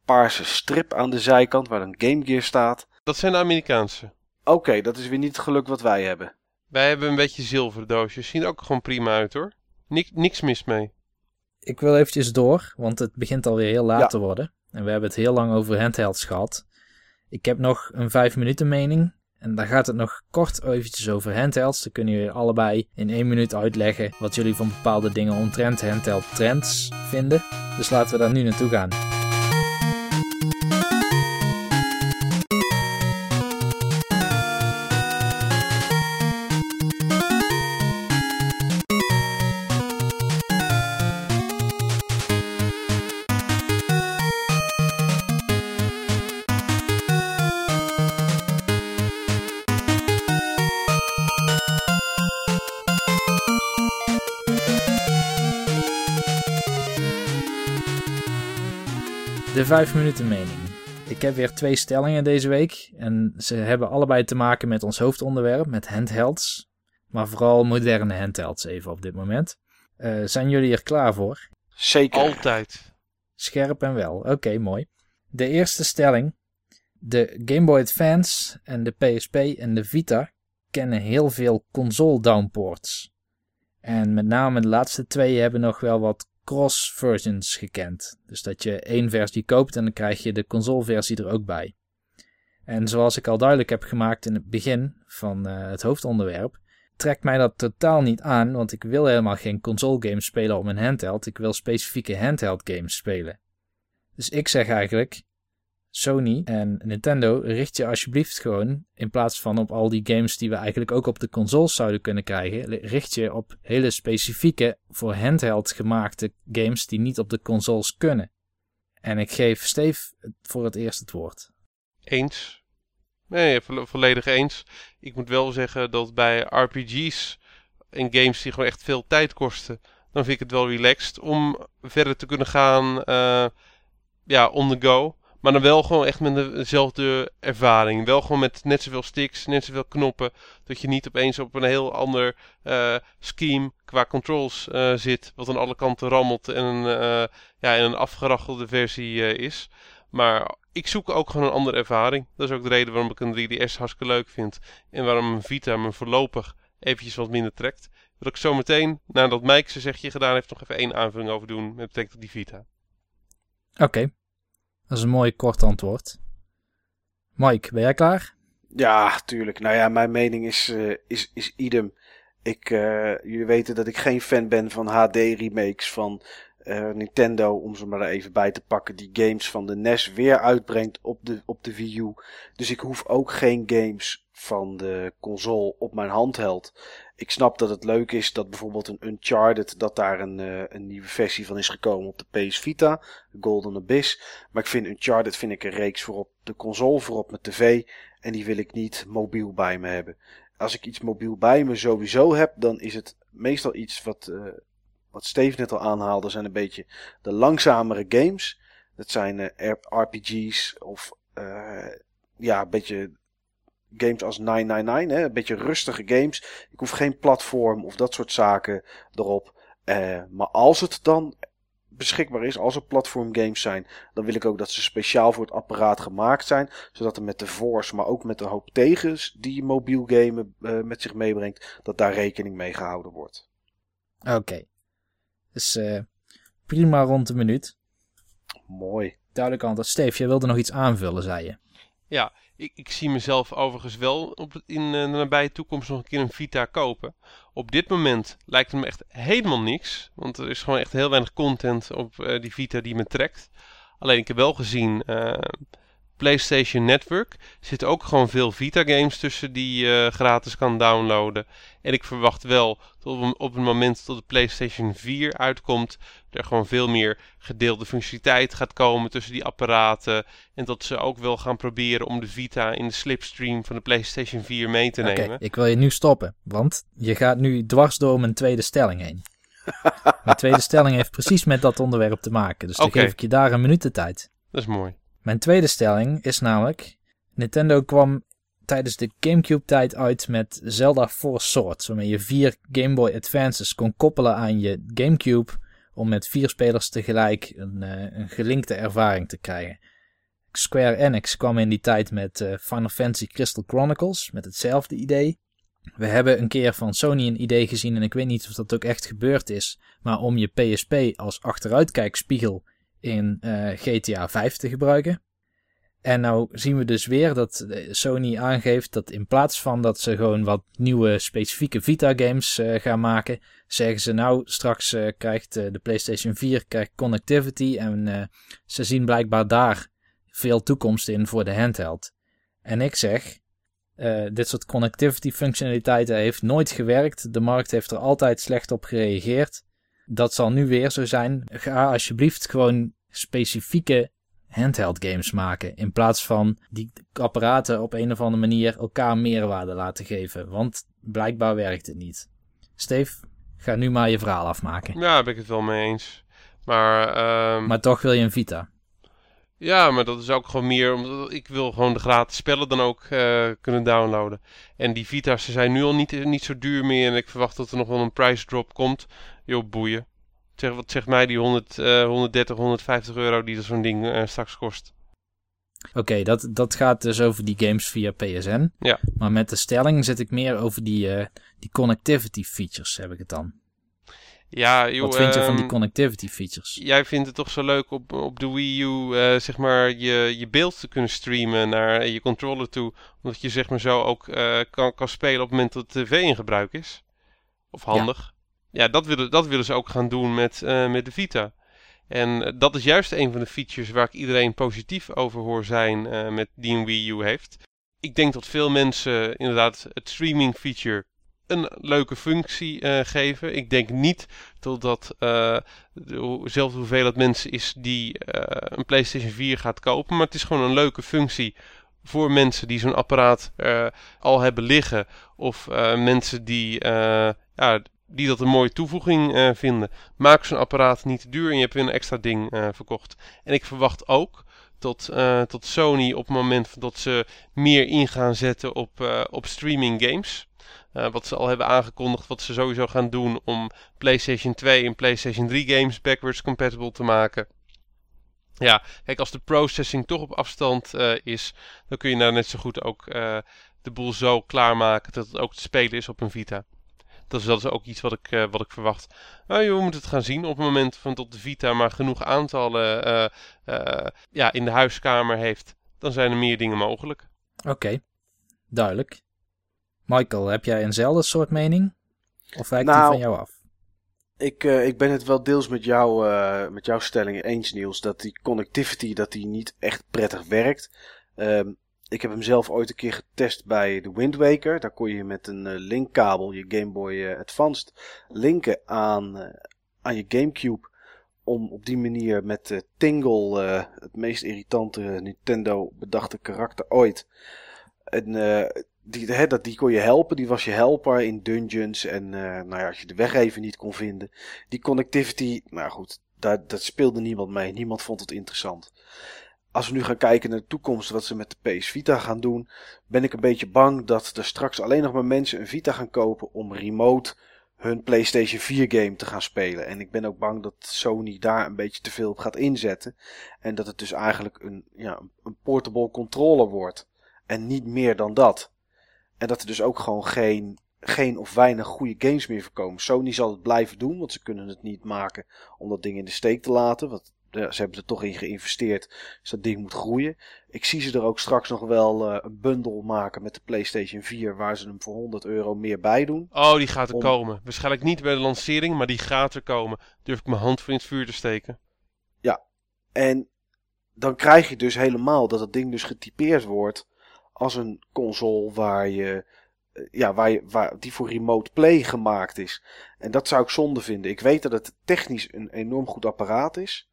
paarse strip aan de zijkant waar dan Game Gear staat. Dat zijn de Amerikaanse. Oké, dat is weer niet het geluk wat wij hebben. Wij hebben een beetje zilveren doosjes. Zien ook gewoon prima uit hoor. Nik, niks mis mee. ik wil eventjes door, want het begint alweer heel laat Ja. te worden. En we hebben het heel lang over handhelds gehad. Ik heb nog een 5 minuten mening. En daar gaat het nog kort eventjes over handhelds. Dan kunnen jullie allebei in één minuut uitleggen wat jullie van bepaalde dingen omtrent handheld trends vinden. Dus laten we daar nu naartoe gaan. De 5 minuten mening. Ik heb weer twee stellingen deze week. En ze hebben allebei te maken met ons hoofdonderwerp, met handhelds. Maar vooral moderne handhelds even op dit moment. Eh, zijn jullie er klaar voor? Zeker. Altijd. Scherp en wel. Oké, mooi. De eerste stelling. De Game Boy Advance en de PSP en de Vita kennen heel veel console downports. En met name de laatste twee hebben nog wel wat cross versions gekend. Dus dat je één versie koopt en dan krijg je de console versie er ook bij. En zoals ik al duidelijk heb gemaakt in het begin van eh, het hoofdonderwerp, trekt mij dat totaal niet aan, want ik wil helemaal geen console games spelen op mijn handheld. Ik wil specifieke handheld games spelen. Dus ik zeg eigenlijk, Sony en Nintendo, richt je alsjeblieft gewoon, in plaats van op al die games die we eigenlijk ook op de consoles zouden kunnen krijgen, richt je op hele specifieke, voor handheld gemaakte games die niet op de consoles kunnen. En ik geef Steve voor het eerst het woord. Eens. Nee, volledig eens. Ik moet wel zeggen dat bij RPG's en games die gewoon echt veel tijd kosten, dan vind ik het wel relaxed om verder te kunnen gaan uh, ja, on the go. Maar dan wel gewoon echt met dezelfde ervaring. Wel gewoon met net zoveel sticks, net zoveel knoppen. Dat je niet opeens op een heel ander uh, scheme qua controls uh, zit. Wat aan alle kanten rammelt en een, ja, een afgerachtelde versie is. Maar ik zoek ook gewoon een andere ervaring. Dat is ook de reden waarom ik een 3DS hartstikke leuk vind. En waarom een Vita me voorlopig eventjes wat minder trekt. Wil ik zo meteen, nadat Mike zijn zegje gedaan heeft, nog even één aanvulling over doen met betrekking tot die Vita. Oké, dat is een mooi kort antwoord. Mike, ben jij klaar? Ja, tuurlijk. Nou ja, mijn mening is, uh, is, is idem. Ik, uh, jullie weten dat ik geen fan ben van HD remakes van uh, Nintendo, om ze maar even bij te pakken, die games van de NES weer uitbrengt op de, op de Wii U. Dus ik hoef ook geen games van de console op mijn handheld. Ik snap dat het leuk is dat bijvoorbeeld een Uncharted, dat daar een, uh, een nieuwe versie van is gekomen op de PS Vita, Golden Abyss. Maar ik vind Uncharted vind ik een reeks voor op de console, voor op mijn tv. En die wil ik niet mobiel bij me hebben. Als ik iets mobiel bij me sowieso heb, dan is het meestal iets wat, uh, wat Steve net al aanhaalde, zijn een beetje de langzamere games. Dat zijn uh, RPG's of ja, een beetje games als 999, hè, een beetje rustige games. Ik hoef geen platform of dat soort zaken erop. Uh, maar als het dan beschikbaar is, als er platform games zijn, dan wil ik ook dat ze speciaal voor het apparaat gemaakt zijn. Zodat er met de force, maar ook met de hoop tegens die mobiel gamen uh, met zich meebrengt, dat daar rekening mee gehouden wordt. Oké. Okay. Dus uh, prima rond de minuut. Mooi. Duidelijk antwoord. Steve, jij wilde nog iets aanvullen, zei je. Ja, ik, ik zie mezelf overigens wel op, in de nabije toekomst nog een keer een Vita kopen. Op dit moment lijkt het me echt helemaal niks. Want er is gewoon echt heel weinig content op uh, die Vita die me trekt. Alleen ik heb wel gezien uh, PlayStation Network. Er zitten ook gewoon veel Vita-games tussen die je uh, gratis kan downloaden. En ik verwacht wel dat op, het moment dat de PlayStation 4 uitkomt, er gewoon veel meer gedeelde functionaliteit gaat komen tussen die apparaten. En dat ze ook wel gaan proberen om de Vita in de slipstream van de PlayStation 4 mee te nemen. Oké, ik wil je nu stoppen, want je gaat nu dwars door mijn tweede stelling heen. [laughs] mijn tweede stelling heeft precies met dat onderwerp te maken, dus dan okay. geef ik je daar een minuut de tijd. Dat is mooi. Mijn tweede stelling is namelijk: Nintendo kwam tijdens de GameCube-tijd uit met Zelda Four Swords, waarmee je vier Game Boy Advances kon koppelen aan je GameCube om met vier spelers tegelijk een, uh, een gelinkte ervaring te krijgen. Square Enix kwam in die tijd met uh, Final Fantasy Crystal Chronicles, met hetzelfde idee. We hebben een keer van Sony een idee gezien en ik weet niet of dat ook echt gebeurd is, maar om je PSP als achteruitkijkspiegel in uh, GTA 5 te gebruiken. En nou zien we dus weer dat Sony aangeeft dat in plaats van dat ze gewoon wat nieuwe specifieke Vita games uh, gaan maken, zeggen ze nou straks krijgt de PlayStation 4 krijgt connectivity en ze zien blijkbaar daar veel toekomst in voor de handheld. En ik zeg, dit soort connectivity functionaliteiten heeft nooit gewerkt. De markt heeft er altijd slecht op gereageerd. Dat zal nu weer zo zijn. Ga alsjeblieft gewoon specifieke handheld games maken. In plaats van die apparaten op een of andere manier elkaar meerwaarde laten geven. Want blijkbaar werkt het niet. Steve, ga nu maar je verhaal afmaken. Ja, daar ben ik het wel mee eens. Maar, um... maar toch wil je een Vita. Ja, maar dat is ook gewoon meer omdat ik wil gewoon de gratis spellen dan ook uh, kunnen downloaden. En die Vita's zijn nu al niet, niet zo duur meer en ik verwacht dat er nog wel een price drop komt. Joh, boeien. Zeg, wat zegt mij die 100, uh, 130, 150 euro die zo'n ding uh, straks kost? Oké, okay, dat, dat gaat dus over die games via PSN. Ja. Maar met de stelling zit ik meer over die, uh, die connectivity features, heb ik het dan. Ja, joh, Wat vind je van die ehm, connectivity features? Jij vindt het toch zo leuk op, op de Wii U, uh, zeg maar, je, je beeld te kunnen streamen naar je controller toe. Omdat je zeg maar zo ook kan, kan spelen op het moment dat de tv in gebruik is. Of handig. Ja ja, dat willen, dat willen ze ook gaan doen met, uh, met de Vita. En uh, dat is juist een van de features waar ik iedereen positief over hoor zijn uh, met die een Wii U heeft. Ik denk dat veel mensen inderdaad het streaming feature een leuke functie geven. Ik denk niet dat dat dezelfde hoeveelheid mensen is die een PlayStation 4 gaat kopen. Maar het is gewoon een leuke functie voor mensen die zo'n apparaat uh, al hebben liggen. Of uh, mensen die, uh, ja, die dat een mooie toevoeging vinden. Maak zo'n apparaat niet te duur en je hebt weer een extra ding verkocht. En ik verwacht ook tot, tot Sony op het moment dat ze meer in gaan zetten op, op streaming games. wat ze al hebben aangekondigd, wat ze sowieso gaan doen om PlayStation 2 en PlayStation 3 games backwards compatible te maken. Ja, kijk, als de processing toch op afstand is, dan kun je nou net zo goed ook de boel zo klaarmaken dat het ook te spelen is op een Vita. Dat is, dat is ook iets wat ik, uh, wat ik verwacht. Nou, je moet het gaan zien op het moment van dat de Vita maar genoeg aantallen ja, in de huiskamer heeft. Dan zijn er meer dingen mogelijk. Oké, duidelijk. Michael, heb jij eenzelfde soort mening? Of wijkt nou, die van jou af? Ik, uh, ik ben het wel deels met, jou, uh, met jouw stelling eens, Niels. Dat die connectivity dat die niet echt prettig werkt. Um, ik heb hem zelf ooit een keer getest bij de Wind Waker. Daar kon je met een uh, linkkabel je Game Boy Advanced linken aan, aan je Gamecube. Om op die manier met Tingle, het meest irritante Nintendo bedachte karakter ooit. En die, dat, die kon je helpen, die was je helper in dungeons en nou ja, als je de weg even niet kon vinden. Die connectivity, nou goed, daar, dat speelde niemand mee, niemand vond het interessant. Als we nu gaan kijken naar de toekomst, wat ze met de PS Vita gaan doen, ben ik een beetje bang dat er straks alleen nog maar mensen een Vita gaan kopen om remote hun PlayStation 4 game te gaan spelen. En ik ben ook bang dat Sony daar een beetje te veel op gaat inzetten. En dat het dus eigenlijk een, ja, een portable controller wordt. En niet meer dan dat. En dat er dus ook gewoon geen, geen of weinig goede games meer voorkomen. Sony zal het blijven doen, want ze kunnen het niet maken om dat ding in de steek te laten. Want ze hebben er toch in geïnvesteerd, dus dat ding moet groeien. Ik zie ze er ook straks nog wel uh, een bundel maken met de PlayStation 4, waar ze hem voor 100 euro meer bij doen. Oh, die gaat er komen. Waarschijnlijk niet bij de lancering, maar die gaat er komen. Durf ik mijn hand voor in het vuur te steken. Ja, en dan krijg je dus helemaal dat het ding dus getypeerd wordt als een console waar je, eh, ja, waar je, waar, die voor remote play gemaakt is. En dat zou ik zonde vinden. Ik weet dat het technisch een enorm goed apparaat is.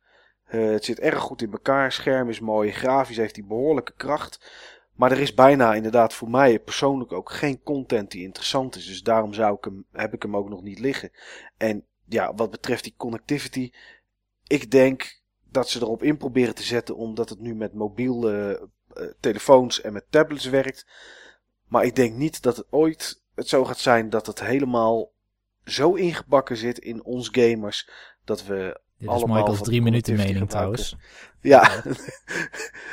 Uh, het zit erg goed in elkaar. Scherm is mooi. Grafisch heeft hij behoorlijke kracht. Maar er is bijna inderdaad voor mij persoonlijk ook geen content die interessant is. Dus daarom zou ik hem, heb ik hem ook nog niet liggen. En ja, wat betreft die connectivity. Ik denk dat ze erop in proberen te zetten. Omdat het nu met mobiel uh, eh, telefoons en met tablets werkt. Maar ik denk niet dat het ooit het zo gaat zijn dat het helemaal zo ingebakken zit in ons gamers. Dat we Dit allemaal. Michael's drie minuten mening trouwens. Ja, [laughs]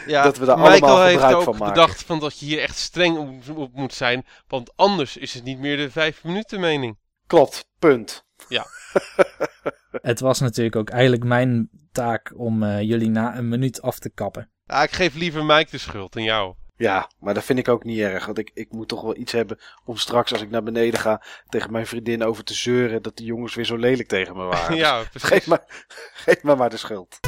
ja, dat we daar Michael allemaal heeft gebruik ook van maken. bedacht van dat je hier echt streng op, op moet zijn. Want anders is het niet meer de vijf minuten mening. Klopt, punt. Ja. [laughs] Het was natuurlijk ook eigenlijk mijn taak om uh, jullie na een minuut af te kappen. Ja, ik geef liever Mike de schuld dan jou. Ja, maar dat vind ik ook niet erg. Want ik, ik moet toch wel iets hebben om straks als ik naar beneden ga tegen mijn vriendin over te zeuren dat die jongens weer zo lelijk tegen me waren. [laughs] ja, precies. geef, me, geef me maar de schuld.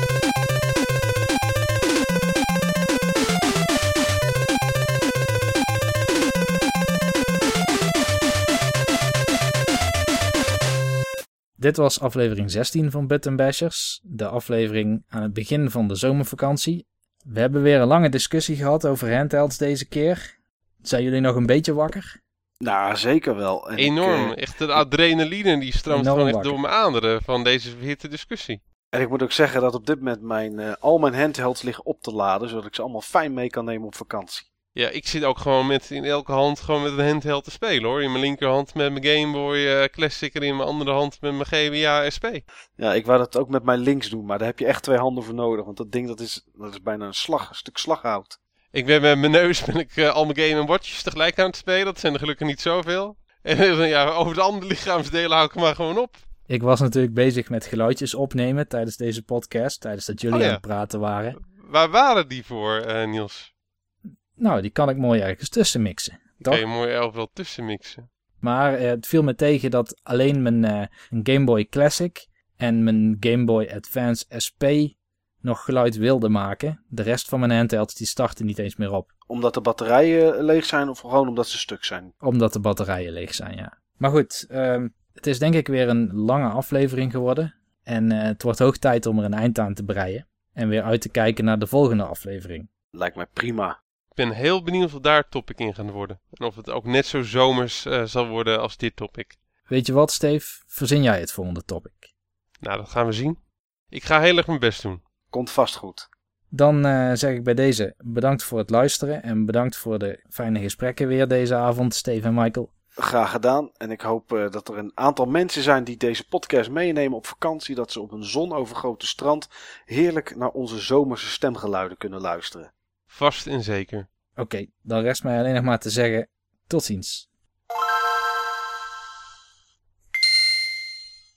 Dit was aflevering 16 van Button Bashers. De aflevering aan het begin van de zomervakantie. We hebben weer een lange discussie gehad over handhelds deze keer. Zijn jullie nog een beetje wakker? Nou, zeker wel. En Enorm. Ik, uh, echt de adrenaline die stroomt gewoon echt door mijn aderen van deze verhitte discussie. en ik moet ook zeggen dat op dit moment mijn, uh, al mijn handhelds liggen op te laden, zodat ik ze allemaal fijn mee kan nemen op vakantie. Ja, ik zit ook gewoon met in elke hand gewoon met een handheld te spelen hoor. In mijn linkerhand met mijn Game Boy uh, Classic en in mijn andere hand met mijn GBA SP. Ja, ik wou dat ook met mijn links doen, maar daar heb je echt twee handen voor nodig. Want dat ding dat is, dat is bijna een, slag, een stuk slaghout. Ik ben met mijn neus ben ik uh, al mijn Game Watches tegelijk aan het spelen. Dat zijn er gelukkig niet zoveel. En uh, ja, over de andere lichaamsdelen hou ik maar gewoon op. Ik was natuurlijk bezig met geluidjes opnemen tijdens deze podcast. Tijdens dat jullie Oh ja. aan het praten waren. Waar waren die voor, uh, Niels? Nou, die kan ik mooi ergens tussen mixen. Toch? Kan je mooi elf wel tussen mixen. Maar eh, het viel me tegen dat alleen mijn eh, Game Boy Classic en mijn Game Boy Advance SP nog geluid wilden maken. De rest van mijn handhelds die starten niet eens meer op. Omdat de batterijen leeg zijn of gewoon omdat ze stuk zijn? Omdat de batterijen leeg zijn, ja. Maar goed, ehm, het is denk ik weer een lange aflevering geworden. En eh, het wordt hoog tijd om er een eind aan te breien. En weer uit te kijken naar de volgende aflevering. Lijkt mij prima. Ik ben heel benieuwd of daar het topic in gaat worden. En of het ook net zo zomers uh, zal worden als dit topic. Weet je wat, Steve? Verzin jij het volgende topic? Nou, dat gaan we zien. Ik ga heel erg mijn best doen. Komt vast goed. Dan uh, zeg ik bij deze bedankt voor het luisteren en bedankt voor de fijne gesprekken weer deze avond, Steve en Michael. Graag gedaan. En ik hoop uh, dat er een aantal mensen zijn die deze podcast meenemen op vakantie. Dat ze op een zonovergrote strand heerlijk naar onze zomerse stemgeluiden kunnen luisteren. Vast en zeker. Oké, dan rest mij alleen nog maar te zeggen: tot ziens.